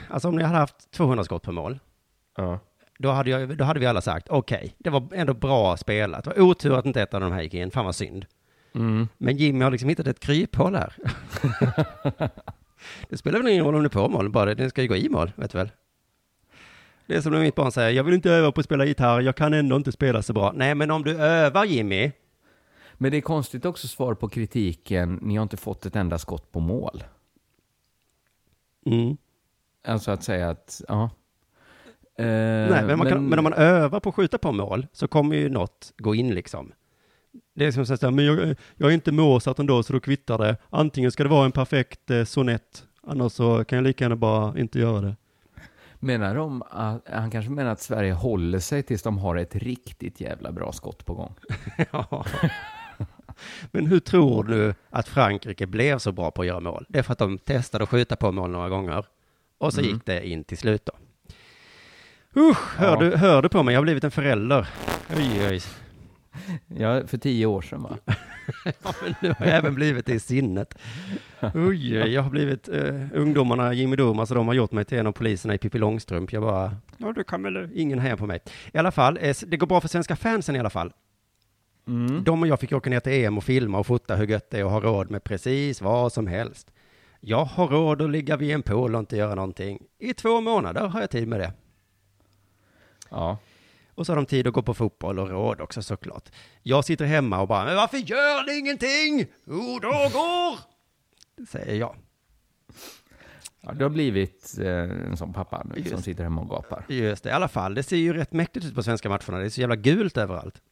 alltså om ni hade haft 200 skott på mål, Ja. Då hade, jag, då hade vi alla sagt okej, det var ändå bra spelat. Det var otur att inte ett av de här gick in, fan vad synd. Mm. Men Jimmy har liksom hittat ett kryphål här. (laughs) det spelar väl ingen roll om det är på mål, bara den ska ju gå i mål, vet du väl? Det är som när mitt barn säger, jag vill inte öva på att spela gitarr, jag kan ändå inte spela så bra. Nej, men om du övar Jimmy, Men det är konstigt också svar på kritiken, ni har inte fått ett enda skott på mål. mm. Alltså att säga att, ja. Eh, Nej, men, kan, men om man övar på att skjuta på mål så kommer ju något gå in liksom. Det är som att säga, men jag, jag är inte Mozart ändå så då kvittar det. Antingen ska det vara en perfekt eh, sonett, annars så kan jag lika gärna bara inte göra det. Menar de att, han kanske menar att Sverige håller sig tills de har ett riktigt jävla bra skott på gång. (laughs) Ja. Men hur tror du att Frankrike blev så bra på att göra mål? Det är för att de testade att skjuta på mål några gånger. Och så Mm. gick det in till slut då. Usch, hör, Ja. du, hör du på mig? Jag har blivit en förälder. Oj, oj. Ja, för tio år sedan va? (laughs) Ja, men nu har jag även blivit det i sinnet. Oj, jag har blivit eh, ungdomarna, Jimmy Durmaz och de har gjort mig till en av poliserna i Pippi Långstrump. Jag bara, ja du kan väl ingen heja på mig. I alla fall, eh, det går bra för svenska fansen i alla fall. Mm. De och jag fick åka ner till EM och filma och fota hur gött det är och ha råd med precis vad som helst. Jag har råd att ligga vid en pool och inte göra någonting. I två månader har jag tid med det. Ja. Och så har de tid att gå på fotboll och råd också såklart. Jag sitter hemma och bara, men varför gör ni ingenting? Jo, då går! Säger jag. ja, du har blivit eh, en sån pappa nu som Just. sitter hemma och gapar. Just det, i alla fall. Det ser ju rätt mäktigt ut på svenska matcherna. Det är så jävla gult överallt.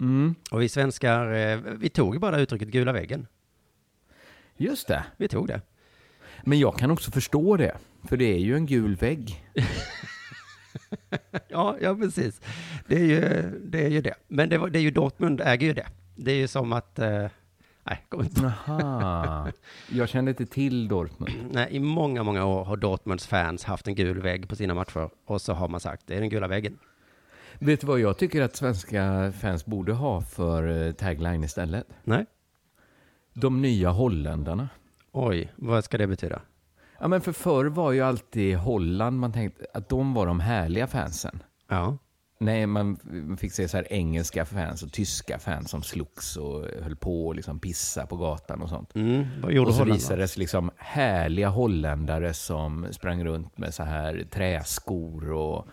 Mm. Och vi svenskar, eh, vi tog ju bara uttrycket gula väggen. Just det. Vi tog det. Men jag kan också förstå det, för det är ju en gul vägg. (laughs) (laughs) Ja, ja precis. Det är ju det. Är ju det. Men det, var, det är ju Dortmund äger ju det. Det är ju som att, eh, nej, kom inte. Aha. Jag kände inte till Dortmund. (clears throat) nej, i många, många år har Dortmunds fans haft en gul vägg på sina matcher. Och så har man sagt, det är den gula väggen. Vet du vad jag tycker att svenska fans borde ha för eh, tagline istället? Nej? De nya holländarna. Oj, vad ska det betyda? Ja, men för förr var ju alltid Holland, man tänkte att de var de härliga fansen. Ja. Nej, man fick se så här engelska fans och tyska fans som slogs och höll på och liksom pissa på gatan och sånt. Mm, vad gjorde Och så Holland? visades liksom härliga holländare som sprang runt med så här träskor och,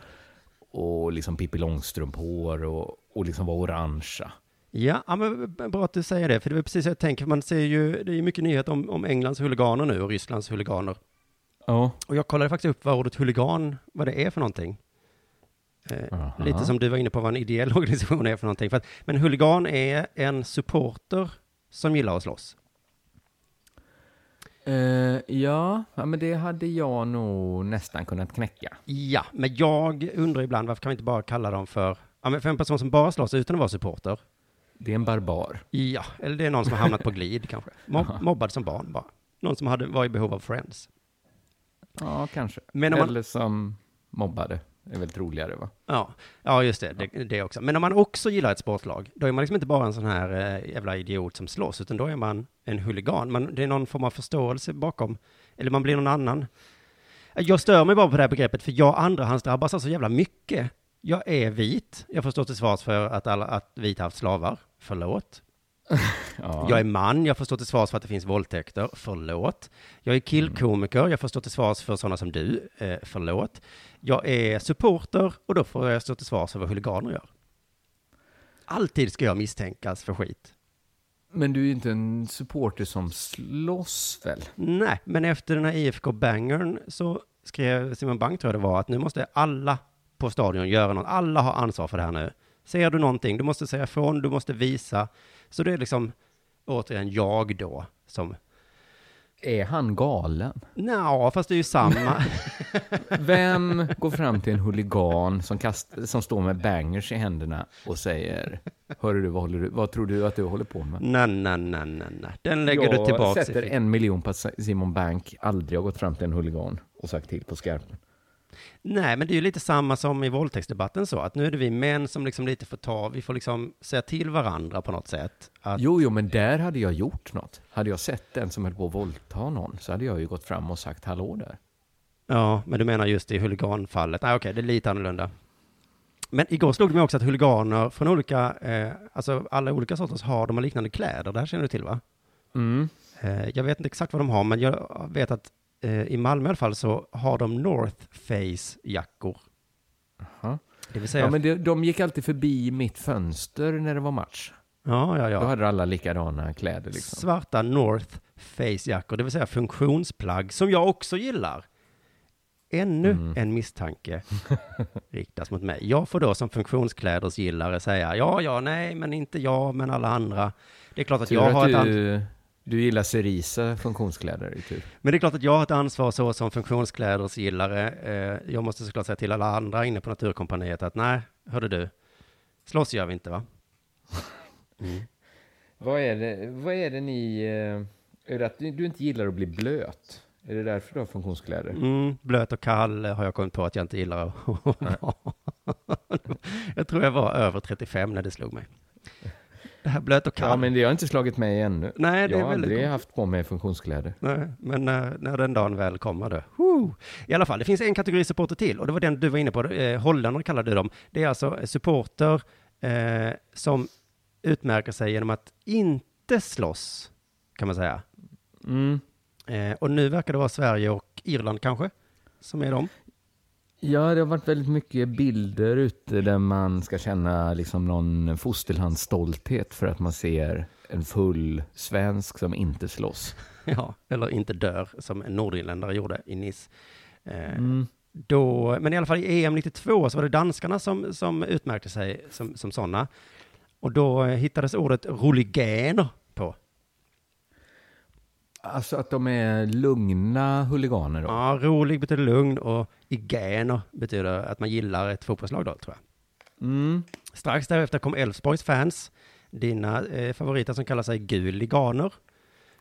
och liksom Pippi Långstrump-hår och, och liksom var orangea. Ja, ja, men bra att du säger det, för det är precis så jag tänker. Man ser ju, det är mycket nyheter om, om Englands huliganer nu och Rysslands huliganer. Ja. Och jag kollade faktiskt upp vad ordet huligan, vad det är för någonting. Eh, lite som du var inne på vad en ideell (laughs) organisation är för någonting. För att, men huligan är en supporter som gillar att slåss. Eh, ja, ja, men det hade jag nog nästan kunnat knäcka. Ja, men jag undrar ibland varför kan vi inte bara kalla dem för, ja men för en person som bara slåss utan att vara supporter. Det är en barbar. Ja, eller det är någon som har hamnat på glid kanske. Mob, (laughs) mobbad som barn bara. Någon som hade, var i behov av friends. Ja, kanske. Men om man- Eller som mobbade. är väl troligare va? Ja, ja just det, det, det också. Men om man också gillar ett sportlag, då är man liksom inte bara en sån här eh, jävla idiot som slåss, utan då är man en huligan. Man, det är någon form av förståelse bakom, eller man blir någon annan. Jag stör mig bara på det här begreppet, för jag andrahandsdrabbas alltså så jävla mycket. Jag är vit, jag får stå till svars för att, alla, att vita haft slavar, förlåt. Ja. (laughs) Jag är man, jag får stå till svars för att det finns våldtäkter, förlåt. Jag är killkomiker, jag får stå till svars för sådana som du, eh, förlåt. Jag är supporter och då får jag stå till svars för vad huliganer gör. Alltid ska jag misstänkas för skit. Men du är ju inte en supporter som slåss väl? Nej, men efter den här IFK-bangern så skrev Simon Bank, tror jag det var, att nu måste alla på stadion göra något. Alla har ansvar för det här nu. Ser du någonting, du måste säga ifrån, du måste visa. Så det är liksom återigen jag då som, Är han galen? Nja, fast det är ju samma. (laughs) Vem går fram till en huligan som, kast, som står med bangers i händerna och säger Hörru du, vad, håller du, vad tror du att du håller på med? nej, nej, nej, nej, nej. Den lägger Jag du tillbaka i sätter en miljon på att Simon Bank aldrig har gått fram till en huligan och sagt till på skarpen. Nej, men det är ju lite samma som i våldtäktsdebatten så, att nu är det vi män som liksom lite får ta, vi får liksom säga till varandra på något sätt. Att, Jo, jo, men där hade jag gjort något. Hade jag sett den som höll på att våldta någon så hade jag ju gått fram och sagt hallå där. Ja, men du menar just i huliganfallet. Nej, okej, det är lite annorlunda. Men igår slog det mig också att huliganer från olika, eh, alltså alla olika sorters har de har liknande kläder. Det här känner du till va? Mm. Eh, jag vet inte exakt vad de har, men jag vet att i Malmö i alla fall så har de North Face-jackor. Det vill säga, Ja, men det, de gick alltid förbi mitt fönster när det var match. ja, ja, Då ja. hade alla likadana kläder liksom. Svarta North Face-jackor, det vill säga funktionsplagg, som jag också gillar. Ännu Mm. en misstanke (laughs) riktas mot mig. Jag får då som funktionsklädersgillare säga, ja, ja, nej, men inte jag, men alla andra. Det är klart att Tur jag har att ett an- du, gillar Cerisa funktionskläder i tur. Men det är klart att jag har ett ansvar så som funktionsklädersgillare. Eh, jag måste såklart säga till alla andra inne på Naturkompaniet att nej, hörde du, slåss gör vi inte va? Mm. Vad är det, vad är det ni... eh, Är det att du, du inte gillar att bli blöt? Är det därför du har funktionskläder? Mm, blöt och kall har jag kommit på att jag inte gillar att (laughs) vara. Jag tror jag var över 35 när det slog mig. Det här blöt och kall. Ja, men det har inte slagit mig ännu. Nej, det jag är har väldigt aldrig haft på mig funktionskläder. Nej, men när, när den dagen väl kommer då. Woo! I alla fall, det finns en kategori supporter till och det var den du var inne på. Eh, Holländare kallar du dem. Det är alltså supporter eh, som utmärker sig genom att inte slåss, kan man säga. Mm. Eh, och nu verkar det vara Sverige och Irland kanske, som är de. Ja, det har varit väldigt mycket bilder ute där man ska känna liksom någon fosterlandsstolthet för att man ser en full svensk som inte slåss. (laughs) Ja, eller inte dör, som en nordirländare gjorde i Nice. Eh, Mm. då, men i alla fall i EM 92 så var det danskarna som, som utmärkte sig som, som sådana. Och då eh, hittades ordet roligäner på. Alltså att de är lugna huliganer då? Ja, rolig betyder lugn och igäner betyder att man gillar ett fotbollslag då, tror jag. Mm. Strax därefter kom Elfsborgs fans, dina eh, favoriter som kallar sig guliganer.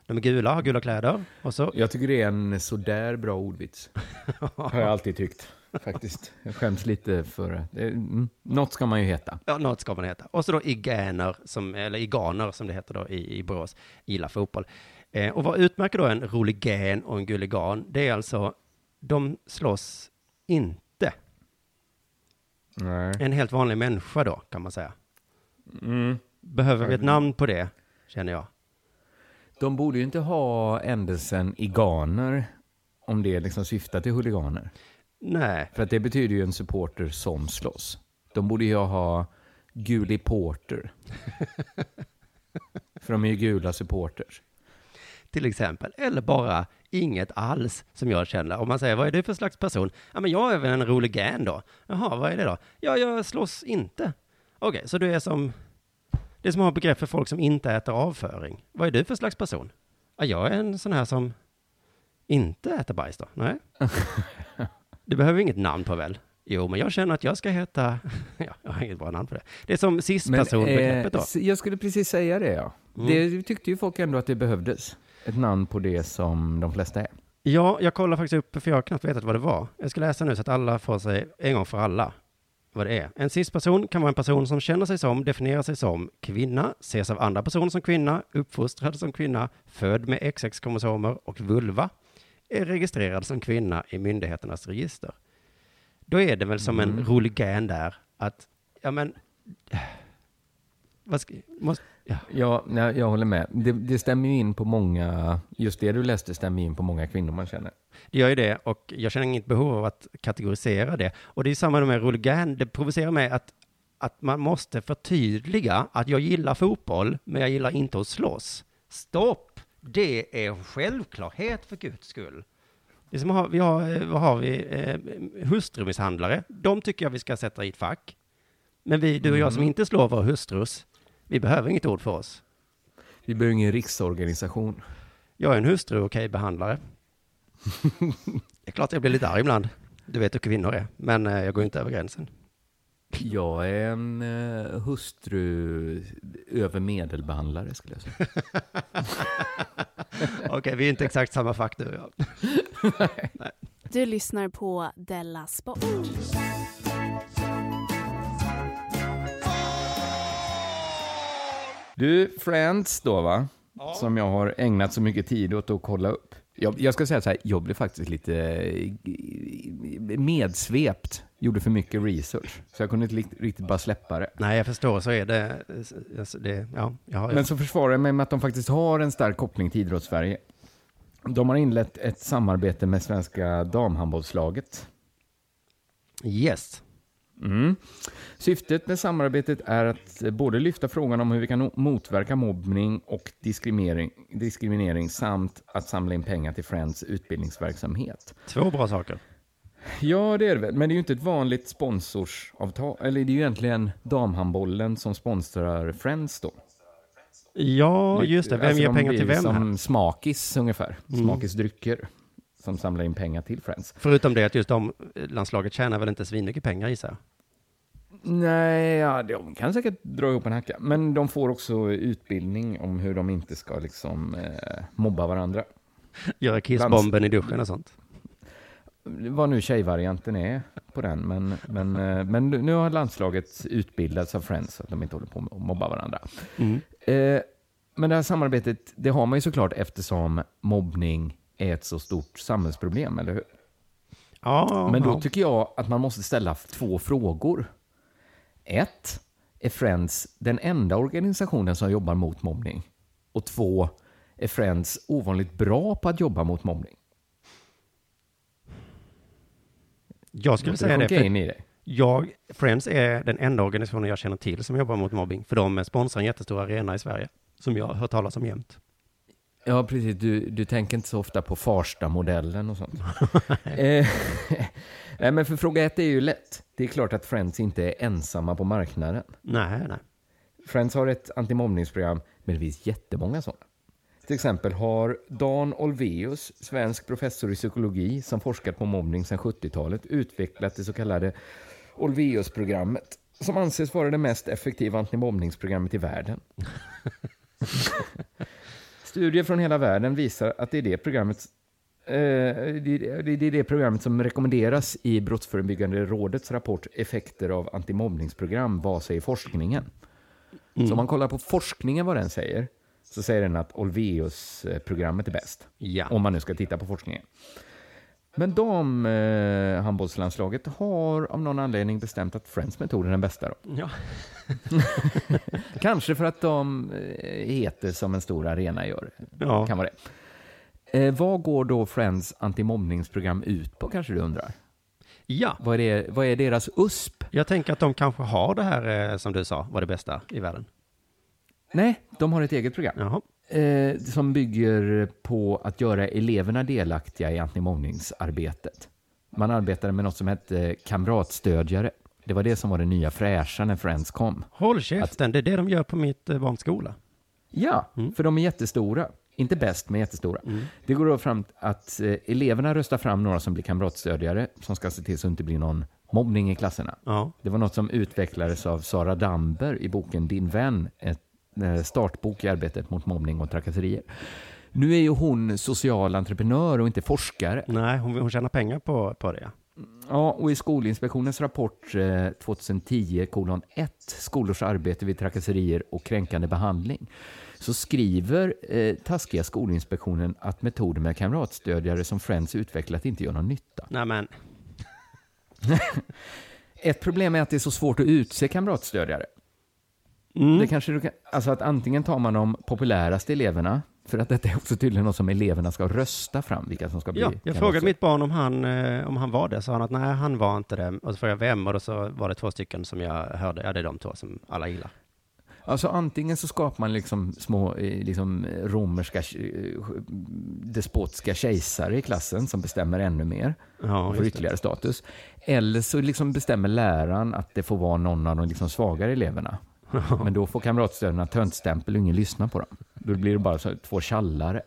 De är gula, har gula kläder. Och så, Jag tycker det är en sådär bra ordvits. (laughs) Har jag alltid tyckt, faktiskt. Jag skäms lite för det. Mm. Något ska man ju heta. ja, något ska man heta. Och så då igäner, som, eller iganer som det heter då i, i Borås, gillar fotboll. Eh, och vad utmärker då en roligän och en guligan? Det är alltså, de slåss inte. Nej. En helt vanlig människa då, kan man säga. Mm. Behöver vi ett namn på det, känner jag. De borde ju inte ha ändelsen iganer om det liksom syftar till huliganer. Nej, För att det betyder ju en supporter som slåss. De borde ju ha guli porter. (laughs) För de är ju gula supporters. Till exempel. Eller bara inget alls, som jag känner. Om man säger, vad är du för slags person? Ja, men jag är väl en roligän då. Jaha, vad är det då? Ja, jag slåss inte. Okej, så du är som, det är som att ha begrepp för folk som inte äter avföring. Vad är du för slags person? Ja, jag är en sån här som inte äter bajs då. Nej. (laughs) Det behöver inget namn på väl? Jo, men jag känner att jag ska heta, (laughs) ja, jag har inget bra namn på det. Det är som cis-personbegreppet då. eh, jag skulle precis säga det ja. Mm. Det tyckte ju folk ändå att det behövdes. Ett namn på det som de flesta är. Ja, jag kollar faktiskt upp, för jag har knappt vetat vad det var. Jag ska läsa nu så att alla får sig en gång för alla vad det är. En cisperson kan vara en person som känner sig som, definierar sig som kvinna, ses av andra personer som kvinna, uppfostrad som kvinna, född med XX-kromosomer och vulva, är registrerad som kvinna i myndigheternas register. Då är det väl som en Mm. roligän där, att, ja men, vad ska, måste, ja. Ja, nej, jag håller med. Det, det stämmer ju in på många, just det du läste stämmer in på många kvinnor man känner. Det gör ju det och jag känner inget behov av att kategorisera det. Och det är samma med roligän, det provocerar mig att, att man måste förtydliga att jag gillar fotboll, men jag gillar inte att slåss. Stopp! Det är självklarhet för guds skull. Det som att ha, vi har, eh, vad har vi, eh, hustrumisshandlare. De tycker jag vi ska sätta i ett fack. Men vi, du och jag som inte slår våra hustrus, vi behöver inget ord för oss. Vi behöver ingen riksorganisation. Jag är en hustru okej behandlare. (laughs) det är klart jag blir lite arg ibland. Du vet hur kvinnor är. Men eh, jag går inte över gränsen. Jag är en eh, hustru över medelbehandlare skulle jag säga. (laughs) Okej, vi är inte exakt samma fack du och jag. Du lyssnar på Della Sport. Du, Friends då va? Som jag har ägnat så mycket tid åt att kolla upp. Jag, jag ska säga så här, jag blev faktiskt lite eh, medsvept. Gjorde för mycket research. Så jag kunde inte riktigt bara släppa det. Nej, jag förstår, så är det. Det ja, jag har, Men så försvarar jag mig med att de faktiskt har en stark koppling till idrottssverige. De har inlett ett samarbete med svenska damhandbollslaget. Yes. Mm. Syftet med samarbetet är att både lyfta frågan om hur vi kan motverka mobbning och diskriminering, diskriminering samt att samla in pengar till Friends utbildningsverksamhet. Två bra saker. Ja, det är det väl. Men det är ju inte ett vanligt sponsorsavtal. Eller det är ju egentligen damhandbollen som sponsrar Friends då. Ja, just det. Vem Alltså, ger pengar till vem? här? Som Smakis ungefär. Mm. Som samlar in pengar till Friends. Förutom det att just de landslaget tjänar väl inte svinmycket pengar gissar jag. Nej, ja, de kan säkert dra ihop en hacka. Men de får också utbildning om hur de inte ska liksom eh, mobba varandra. Göra kissbomben i duschen och sånt. Vad nu tjejvarianten är på den. Men, men, eh, men nu har landslaget utbildats av Friends så att de inte håller på att mobba varandra. Mm. Eh, men det här samarbetet, det har man ju såklart eftersom mobbning är ett så stort samhällsproblem, eller hur? Ja, Men då tycker jag att man måste ställa två frågor. Ett, är Friends den enda organisationen som jobbar mot mobbning? Och två, är Friends ovanligt bra på att jobba mot mobbning? jag skulle säga det. För i dig? jag, Friends är den enda organisationen jag känner till som jobbar mot mobbing. För de sponsrar en jättestor arena i Sverige. Som jag har hört talas om jämt. Ja, precis. Du, du tänker inte så ofta på Farsta-modellen och sånt. (laughs) eh, (laughs) nej, men för fråga ett är ju lätt. Det är klart att Friends inte är ensamma på marknaden. Nej, nej. Friends har ett antimobbningsprogram, men det finns jättemånga sådana. Till exempel har Dan Olveus, svensk professor i psykologi som forskat på mobbning sedan 70-talet, utvecklat det så kallade Olveus-programmet som anses vara det mest effektiva antimobbningsprogrammet i världen. (laughs) Studier från hela världen visar att det är det programmet eh, det är det, är det programmet som rekommenderas i Brottsförebyggande rådets rapport Effekter av antimobbningsprogram. Vad säger forskningen? Så om man kollar på forskningen vad den säger, så säger den att Olveus-programmet är bäst. Ja. Om man nu ska titta på forskningen. Men damhandbollslandslaget har av någon anledning bestämt att Friends metod är den bästa. Då. ja. (laughs) Kanske för att de eh, heter som en stor arena gör. Ja. Kan vara det. Eh, vad går då Friends antimobbningsprogram ut på kanske du undrar? ja. Vad är, det, vad är deras USP? Jag tänker att de kanske har det här, eh, som du sa, var det bästa i världen. Nej, de har ett eget program. Jaha. Eh, som bygger på att göra eleverna delaktiga i antimobbningsarbetet. Man arbetade med något som hette kamratstödjare. Det var det som var det nya fräscha när Friends kom. Håll käften, det är det de gör på mitt eh, barns skola. Ja, för de är jättestora. Inte bäst, men jättestora. Det går då fram att eh, eleverna röstar fram några som blir kamratstödjare som ska se till så det inte blir någon mobbning i klasserna. Ja. Det var något som utvecklades av Sara Damber i boken Din vän, ett eh, startbok i arbetet mot mobbning och trakasserier. Nu är ju hon social entreprenör och inte forskare. Nej, hon, hon tjänar pengar på, på det. Ja, och i Skolinspektionens rapport eh, 2010 kolon 1, skolors arbete vid trakasserier och kränkande behandling, så skriver eh, taskiga Skolinspektionen att metoder med kamratstödjare som Friends utvecklat inte gör någon nytta. Nej, men (laughs) Ett problem är att det är så svårt att utse kamratstödjare. Mm. Det kanske kan, alltså att antingen tar man de populäraste eleverna, för att detta är också tydligen något som eleverna ska rösta fram, vilka som ska bli Ja, jag frågade kamratstödjare. mitt barn om han, eh, om han var det, sa han att nej, han var inte det. Och så frågade jag vem, och då så var det två stycken som jag hörde, ja det är de två som alla gillar. Alltså antingen så skapar man liksom små eh, liksom romerska eh, despotiska kejsare i klassen som bestämmer ännu mer Ja, och får just det. ytterligare status. Eller så liksom bestämmer läraren att det får vara någon av de liksom svagare eleverna. Men då får kamratstödarna töntstämpel och ingen lyssnar på dem. Då blir det bara så, två tjallare.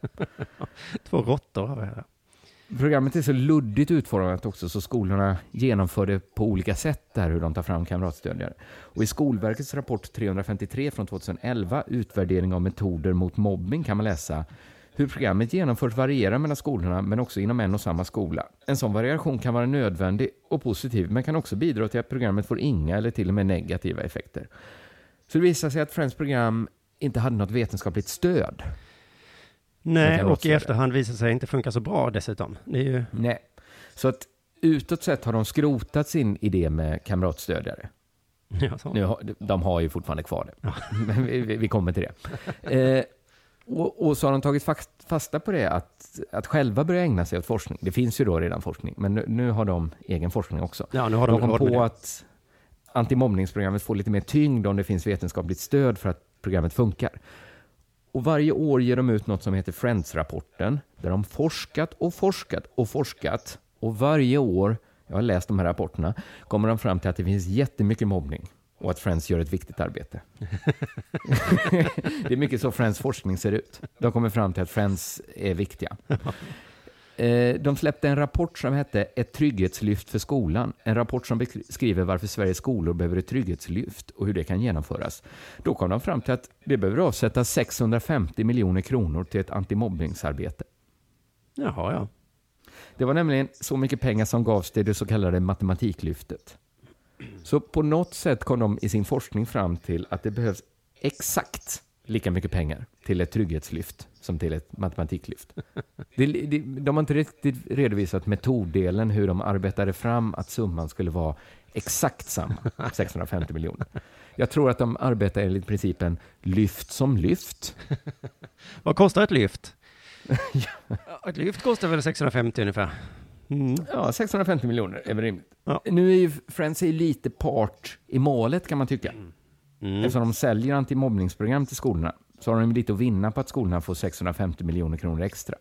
(laughs) Två råttor har vi här. Programmet är så luddigt utformat också så skolorna genomför det på olika sätt där hur de tar fram kamratstödjare. Och i Skolverkets rapport 353 från 2011, Utvärdering av metoder mot mobbing, kan man läsa hur programmet genomförs varierar mellan skolorna men också inom en och samma skola. En sån variation kan vara nödvändig och positiv men kan också bidra till att programmet får inga eller till och med negativa effekter. Så det visar sig att Friends program inte hade något vetenskapligt stöd. Nej, och i efterhand visar sig inte funka så bra dessutom. Ju, Nej. Så att utåt sett har de skrotat sin idé med kamratstödjare. ja, så. Nu de har ju fortfarande kvar det, (laughs) men vi, vi- kommer till det. Eh, och, och så har de tagit fast, fasta på det, att, att själva börja ägna sig åt forskning. Det finns ju då redan forskning, men nu, nu har de egen forskning också. ja, nu har de, De kom på det. att antimobbningsprogrammet får lite mer tyngd om det finns vetenskapligt stöd för att programmet funkar. Och varje år ger de ut något som heter Friends-rapporten, där de forskat och forskat och forskat. Och varje år, jag har läst de här rapporterna, kommer de fram till att det finns jättemycket mobbning och att Friends gör ett viktigt arbete. (laughs) (laughs) det är mycket så Friends forskning ser ut. De kommer fram till att Friends är viktiga. Eh, De släppte en rapport som hette Ett trygghetslyft för skolan. En rapport som beskriver varför Sveriges skolor behöver ett trygghetslyft och hur det kan genomföras. Då kom de fram till att det behöver avsättas 650 miljoner kronor till ett antimobbningsarbete. Jaha, ja. Det var nämligen så mycket pengar som gavs till det så kallade matematiklyftet. Så på något sätt kom de i sin forskning fram till att det behövs exakt lika mycket pengar till ett trygghetslyft som till ett matematiklyft. (laughs) Det, det, de har inte riktigt redovisat metoddelen, hur de arbetade fram att summan skulle vara exakt samma, (laughs) 650 miljoner. Jag tror att de arbetar enligt principen lyft som lyft. (laughs) Vad kostar ett lyft? ja, ett lyft kostar väl 650 ungefär. Mm. Ja, 650 miljoner är väl rimligt. Ja. Nu är ju Friends är lite part i målet kan man tycka. Mm. Eftersom de säljer antimobbningsprogram till skolorna så har de lite att vinna på att skolorna får 650 miljoner kronor extra.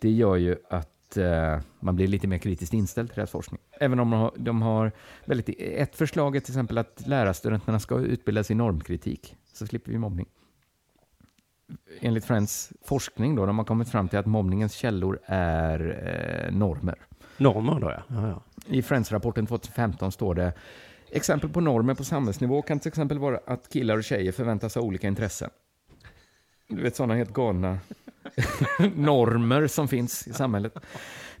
Det gör ju att eh, man blir lite mer kritiskt inställd till deras forskning. Även om de har, de har väldigt, ett förslag är till exempel att lärarstudenterna ska utbildas i normkritik, så slipper vi mobbning. Enligt Friends forskning då, de har kommit fram till att mobbningens källor är eh, normer. Normer då ja. ja, ja. I Friends-rapporten 2015 står det Exempel på normer på samhällsnivå kan till exempel vara att killar och tjejer förväntas ha olika intressen. Du vet sådana helt galna (laughs) normer som finns i samhället.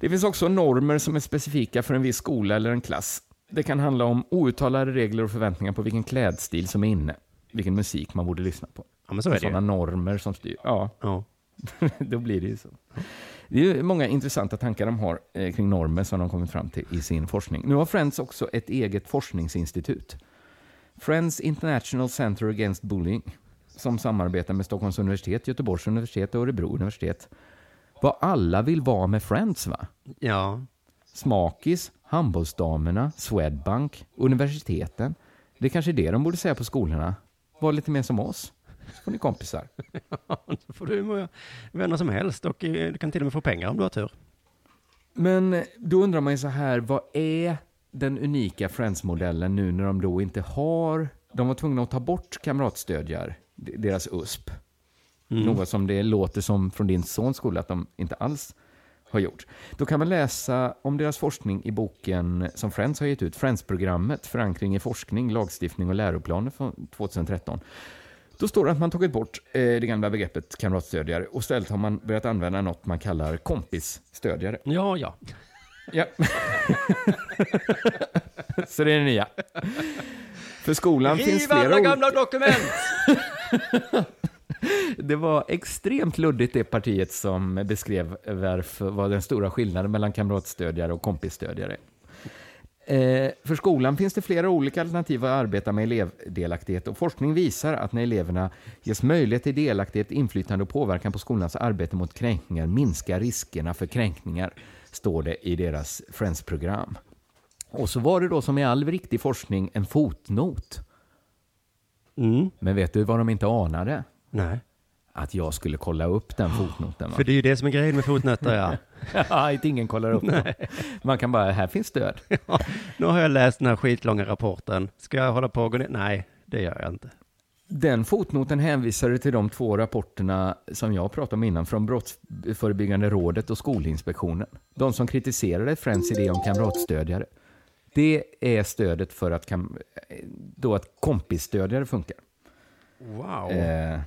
Det finns också normer som är specifika för en viss skola eller en klass. Det kan handla om outtalade regler och förväntningar på vilken klädstil som är inne, vilken musik man borde lyssna på. ja men så är det Sådana normer som styr. Ja, Ja. (laughs) då blir det ju så. Det är många intressanta tankar de har eh, kring normer som de kommit fram till i sin forskning. Nu har Friends också ett eget forskningsinstitut. Friends International Center Against Bullying, som samarbetar med Stockholms universitet, Göteborgs universitet och Örebro universitet. Vad alla vill vara med Friends, va? ja. Smakis, handbollsdamerna, Swedbank, universiteten. Det är kanske är det de borde säga på skolorna. Var lite mer som oss, så får ni kompisar. (laughs) Så får du hur många vänner som helst och eh, du kan till och med få pengar om du har tur. Men eh, då undrar man ju så här, vad är den unika Friends-modellen nu när de då inte har... De var tvungna att ta bort kamratstödjar, deras USP. Något som det låter som från din sons skola att de inte alls har gjort. Då kan man läsa om deras forskning i boken som Friends har gett ut, Friends-programmet, förankring i forskning, lagstiftning och läroplaner från 2013. Då står det att man tagit bort eh, det gamla begreppet kamratstödjare och istället har man börjat använda något man kallar kompisstödjare. Ja, ja. Ja. (laughs) Så det är det nya. För skolan finns Riv flera alla gamla dokument! (laughs) Det var extremt luddigt det partiet som beskrev varför var den stora skillnaden mellan kamratstödjare och kompisstödjare. Eh, för skolan finns det flera olika alternativ att arbeta med elevdelaktighet och forskning visar att när eleverna ges möjlighet till delaktighet, inflytande och påverkan på skolans arbete mot kränkningar minskar riskerna för kränkningar, står det i deras Friends-program. Och så var det då som i all riktig forskning en fotnot. Mm. Men vet du vad de inte anade? Nej. Att jag skulle kolla upp den fotnoten. Va? För det är ju det som är grejen med fotnötter, ja. (laughs) Ja, att ingen kollar upp dem. Man kan bara, här finns stöd. (laughs) ja. Nu har jag läst den här skitlånga rapporten. Ska jag hålla på och gå ner? Nej, det gör jag inte. Den fotnoten hänvisade till de två rapporterna som jag pratade om innan från Brottsförebyggande rådet och Skolinspektionen. De som kritiserade Friends idé om kamratstödjare. Det är stödet för att, då att kompisstödjare funkar. Wow. Eh,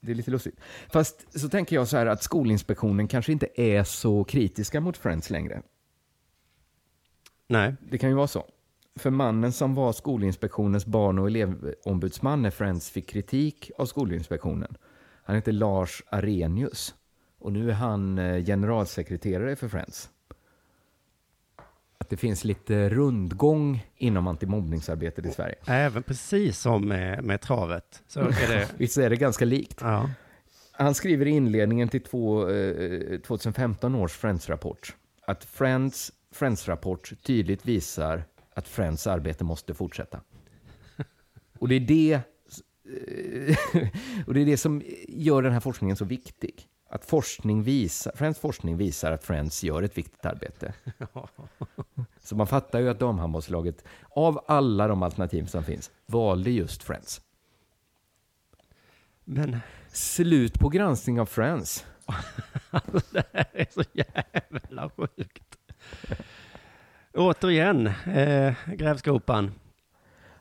det är lite lustigt. Fast så tänker jag så här att Skolinspektionen kanske inte är så kritiska mot Friends längre. Nej. Det kan ju vara så. För mannen som var Skolinspektionens barn och elevombudsman när Friends fick kritik av Skolinspektionen, han heter Lars Arrhenius. Och nu är han eh, generalsekreterare för Friends. Att det finns lite rundgång inom antimobbningsarbetet i Sverige. Även precis som med, med travet. Så är det. (laughs) Visst är det ganska likt? Ja. Han skriver i inledningen till två, eh, 2015 års Friends-rapport att Friends Friends-rapport tydligt visar att Friends arbete måste fortsätta. Och det är det, eh, (laughs) och det är det som gör den här forskningen så viktig. Att forskning visar, Friends forskning visar att Friends gör ett viktigt arbete. (laughs) Så man fattar ju att damhandbollslaget, av alla de alternativ som finns, valde just Friends. Men Slut på granskning av Friends. (laughs) det här är så jävla sjukt. Återigen, eh, grävskopan.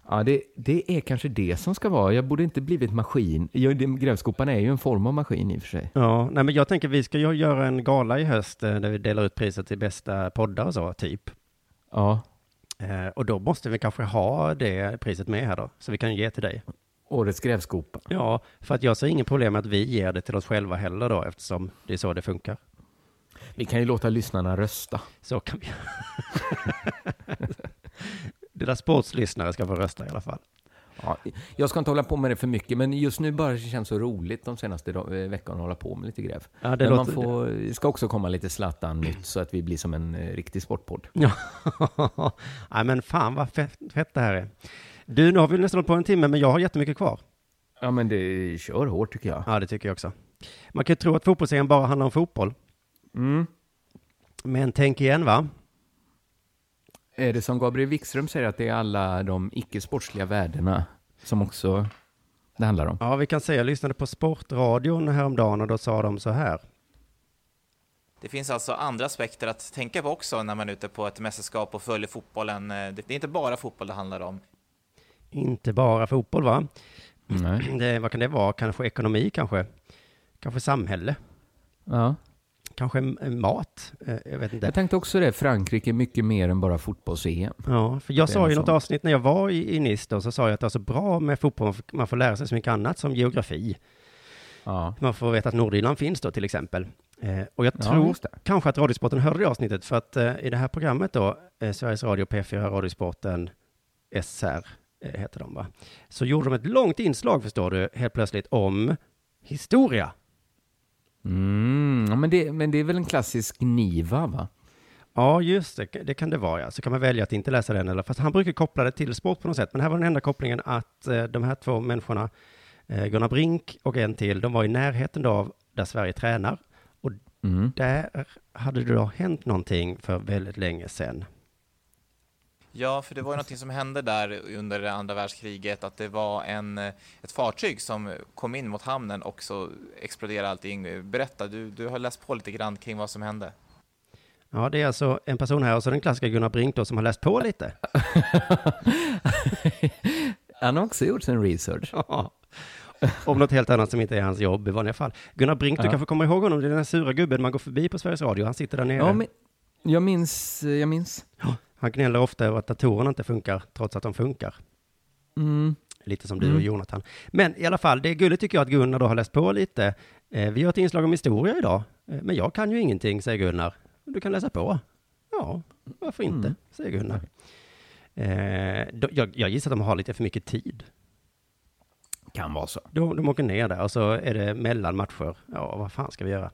Ja, det, det är kanske det som ska vara. Jag borde inte blivit maskin. Grävskopan är ju en form av maskin i och för sig. Ja, nej men jag tänker vi ska ju göra en gala i höst eh, där vi delar ut priset till bästa poddar och så, typ. Ja, Eh, och då måste vi kanske ha det priset med här då, så vi kan ge till dig. årets grävskopa. Ja, för att jag ser ingen problem med att vi ger det till oss själva heller då, eftersom det är så det funkar. Vi kan ju låta lyssnarna rösta. Så kan vi (laughs) (laughs) Dina sportslyssnare ska få rösta i alla fall. Ja, jag ska inte hålla på med det för mycket, men just nu bara det känns så roligt de senaste eh, veckorna att hålla på med lite gräv. Ja, det men man får, det ska också komma lite Zlatan-nytt så att vi blir som en eh, riktig sportpodd. (laughs) Ja, men fan vad fett, fett det här är. Du, nu har vi nästan hållit på en timme, men jag har jättemycket kvar. Ja, men det kör hårt tycker jag. Ja, det tycker jag också. Man kan ju tro att fotbolls bara handlar om fotboll. Mm. Men tänk igen va? Är det som Gabriel Wikström säger att det är alla de icke-sportsliga värdena som också det handlar om? Ja, vi kan säga, jag lyssnade på Sportradion häromdagen och då sa de så här. Det finns alltså andra aspekter att tänka på också när man är ute på ett mästerskap och följer fotbollen. Eh, Det det är inte bara fotboll det handlar om. Inte bara fotboll va? Nej. (clears throat) Det, vad kan det vara? Kanske ekonomi kanske? Kanske samhälle? Ja. Kanske m- mat? Eh, Jag vet inte. Jag tänkte också det, Frankrike är mycket mer än bara fotbolls-EM. Ja, för jag sa ju något avsnitt när jag var i, i Nice då, så sa jag att det är så bra med fotboll, man får, lära sig så mycket annat som geografi. Ja. Man får veta att Nordirland finns då till exempel. Eh, och jag Ja, tror det. kanske att Radiosporten hörde det avsnittet, för att eh, i det här programmet då, eh, Sveriges Radio, P4, Radiosporten, SR eh, heter de va? Så gjorde de ett långt inslag, förstår du, helt plötsligt om historia. Mm, ja, men, det, men det är väl en klassisk Niva, va? Ja, just det, det kan det vara ja. Så kan man välja att inte läsa den, eller, fast han brukar koppla det till sport på något sätt. Men här var den enda kopplingen att eh, de här två människorna, eh, Gunnar Brink och en till, de var i närheten av där Sverige tränar. Och Mm. där hade det då hänt någonting för väldigt länge sedan. Ja, för det var ju någonting som hände där under andra världskriget, att det var en, eh, ett fartyg som kom in mot hamnen och så exploderade allting. Berätta, du, du har läst på lite grann kring vad som hände. Ja, det är alltså en person här och så den klassiska Gunnar Brink då som har läst på lite. (laughs) Han har också gjort sin research. Ja. om något helt annat som inte är hans jobb i vanliga fall. Gunnar Brink, du Ja. kanske kommer ihåg honom, det är den här sura gubben man går förbi på Sveriges Radio, han sitter där nere. Ja, men jag minns, jag minns. Han gnäller ofta över att datorerna inte funkar, trots att de funkar. Mm. Lite som du och Mm. Jonathan. Men i alla fall, det är gulligt tycker jag att Gunnar då har läst på lite. Eh, vi har ett inslag om historia idag, eh, men jag kan ju ingenting, säger Gunnar. Du kan läsa på. Ja, varför inte, Mm. säger Gunnar. Eh, jag, jag gissar att de har lite för mycket tid. Kan vara så. De, de åker ner där och så är det mellan matcher. Ja, vad fan ska vi göra?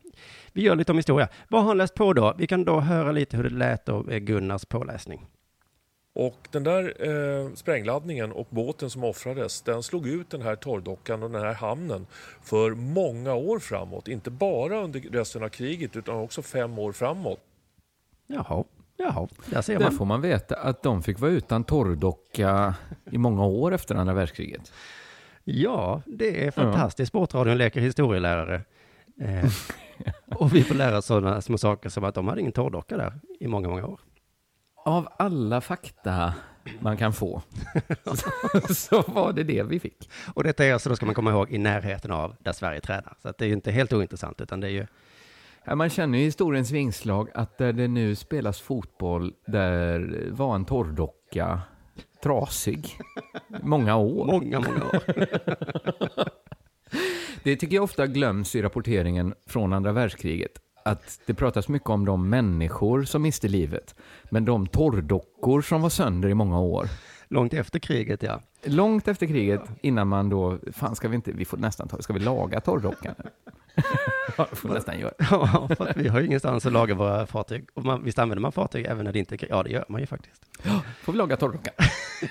Vi gör lite om historia. Vad har han läst på då? Vi kan då höra lite hur det lät av Gunnars påläsning. Och den där eh, sprängladdningen och båten som offrades, den slog ut den här torrdockan och den här hamnen för många år framåt. Inte bara under resten av kriget utan också fem år framåt. Jaha, jaha, där ser Där man. får man veta att de fick vara utan torrdocka i många år efter andra världskriget. Ja, det är fantastiskt. Sportradion leker historielärare. Eh, (laughs) och vi får lära oss sådana små saker som att de hade ingen torrdocka där i många, många år. Av alla fakta man kan få (laughs) (laughs) så var det det vi fick. Och detta är alltså, då ska man komma ihåg, i närheten av där Sverige tränar. Så det är ju inte helt ointressant, utan det är ju, Ja, man känner i historiens vingslag att där det nu spelas fotboll, där var en torrdocka trasig. Många år. (laughs) många, många år. (laughs) Det tycker jag ofta glöms i rapporteringen från andra världskriget. Att det pratas mycket om de människor som miste livet. Men de torrdockor som var sönder i många år. Långt efter kriget, ja. Långt efter kriget, innan man då, fan ska vi inte, vi får nästan ta, ska vi laga torrdockan? (laughs) ja, det får vi nästan göra. (laughs) Ja, för vi har ju ingenstans att laga våra fartyg. Och man, visst använder man fartyg även när det inte? Ja, det gör man ju faktiskt. Får vi laga torrdockan? (laughs)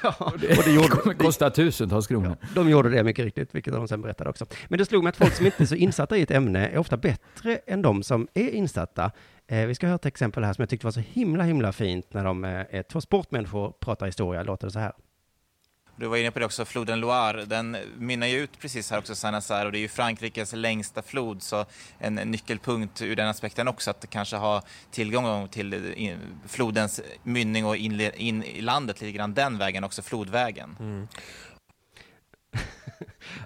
Ja, och det gjorde, kommer kosta tusentals kronor. de gjorde det mycket riktigt, vilket de sen berättade också. Men det slog mig att folk som inte är så insatta i ett ämne är ofta bättre än de som är insatta. Eh, vi ska höra ett exempel här som jag tyckte var så himla, himla fint när de, eh, två sportmänniskor pratar historia. Låter det så här. Du var inne på det också, floden Loire, den mynnar ju ut precis här också, Saint-Nazaire, och det är ju Frankrikes längsta flod, så en nyckelpunkt ur den aspekten också, att kanske ha tillgång till flodens mynning och in, in i landet lite grann den vägen också, flodvägen. (laughs)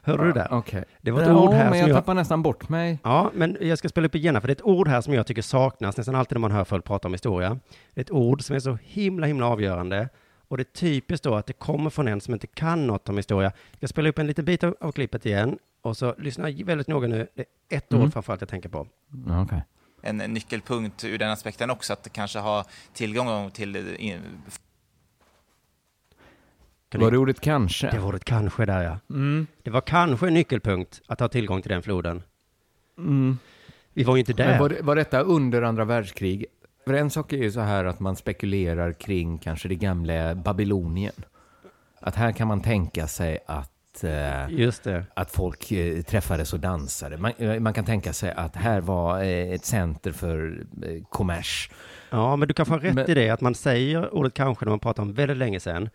Hörde du det? Okej. Det var ett ja, ord här men som jag jag... tappar nästan bort mig. Ja, men jag ska spela upp igen, för det är ett ord här som jag tycker saknas nästan alltid när man hör folk prata om historia. Det är ett ord som är så himla, himla avgörande. Och det är typiskt då att det kommer från en som inte kan något om historia. Jag ska spela upp en liten bit av, av klippet igen. Och så lyssna väldigt noga nu. Det är ett Mm. ord framförallt jag tänker på. Okej. En nyckelpunkt ur den aspekten också, att kanske ha tillgång till in, Kan Var ni- det ordet kanske? Det var ordet kanske där ja. Mm. Det var kanske en nyckelpunkt att ha tillgång till den floden. Mm. Vi var ju inte där. Men var, det- var detta under andra världskriget? För en sak är ju så här att man spekulerar kring kanske det gamla Babylonien. Att här kan man tänka sig att, eh, Just det. att folk eh, träffades och dansade. Man, eh, man kan tänka sig att här var ett center för kommers. Ja, men du kan få rätt Men- i det, att man säger ordet kanske när man pratar om väldigt länge sedan.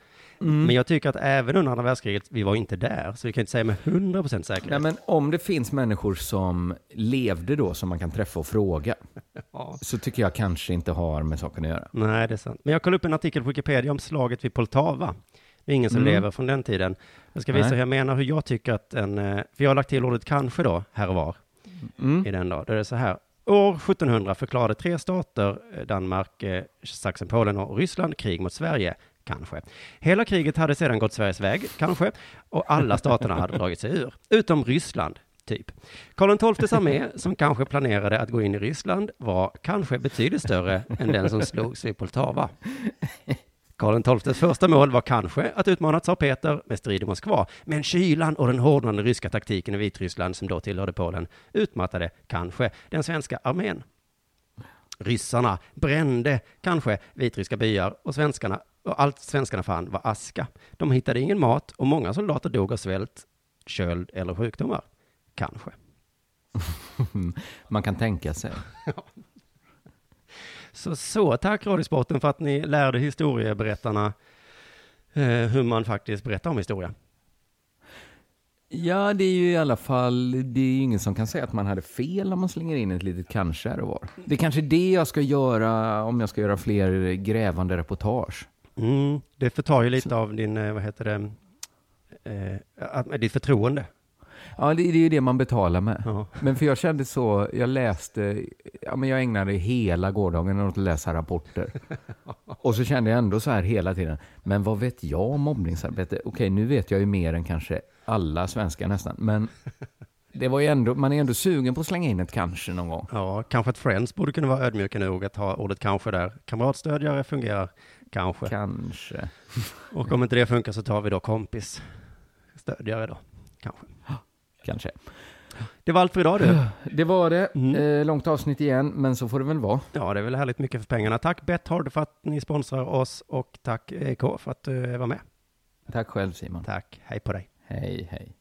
Mm. Men jag tycker att även under andra världskriget, vi var inte där, så vi kan inte säga med 100% säkerhet. Nej, men om det finns människor som levde då som man kan träffa och fråga (laughs) Ja. så tycker jag kanske inte har med saken att göra. Nej, det är sant. Men jag kollade upp en artikel på Wikipedia om slaget vid Poltava. Det är ingen som Mm. lever från den tiden. Jag ska visa Nej. hur jag menar, hur jag tycker att en... eh, För jag har lagt till ordet kanske då, här och var, Mm. i den då. Då är det så här. År 1700 förklarade tre stater, eh, Danmark, eh, Sachsen, Polen och Ryssland, krig mot Sverige. Kanske. Hela kriget hade sedan gått Sveriges väg, kanske, och alla staterna hade dragit sig ur, utom Ryssland, typ. Karl XIIs armé, som kanske planerade att gå in i Ryssland, var kanske betydligt större än den som slogs vid Poltava. Karl XIIs första mål var kanske att utmana tsar Peter med strid i Moskva, men kylan och den hårdnande ryska taktiken i Vitryssland, som då tillhörde Polen, utmattade kanske den svenska armén. Ryssarna brände kanske vitryska byar och svenskarna och allt svenskarna fann var aska. De hittade ingen mat och många soldater dog av svält, köld eller sjukdomar. Kanske. (laughs) Man kan tänka sig. (laughs) Så, så tack Radiosporten för att ni lärde historieberättarna eh, hur man faktiskt berättar om historia. Ja, det är ju i alla fall, det är ju ingen som kan säga att man hade fel om man slänger in ett litet kanske här och var. Det är kanske det jag ska göra om jag ska göra fler grävande reportage. Mm, det förtar ju lite av din, eh, vad heter det, eh, ditt förtroende. Ja, det, det är ju det man betalar med. Ja. Men för jag kände så, jag läste, ja men jag ägnade hela gårdagen åt att läsa rapporter. (laughs) Och så kände jag ändå så här hela tiden, men vad vet jag om mobbningsarbete? Okej, nu vet jag ju mer än kanske alla svenskar nästan, men det var ju ändå, man är ändå sugen på att slänga in ett kanske någon gång. ja, kanske att Friends borde kunna vara ödmjuka nog att ha ordet kanske där. Kamratstödjare fungerar kanske. Kanske. (laughs) Och om inte det funkar så tar vi då kompis stödjare då. Kanske. Kanske. Det var allt för idag du. (clears throat) Det var det. Mm. Eh, långt avsnitt igen, men så får det väl vara. Ja, det är väl härligt mycket för pengarna. Tack Betthard för att ni sponsrar oss och tack EK för att du var med. Tack själv Simon. Tack. Hej på dig. Hej, hej.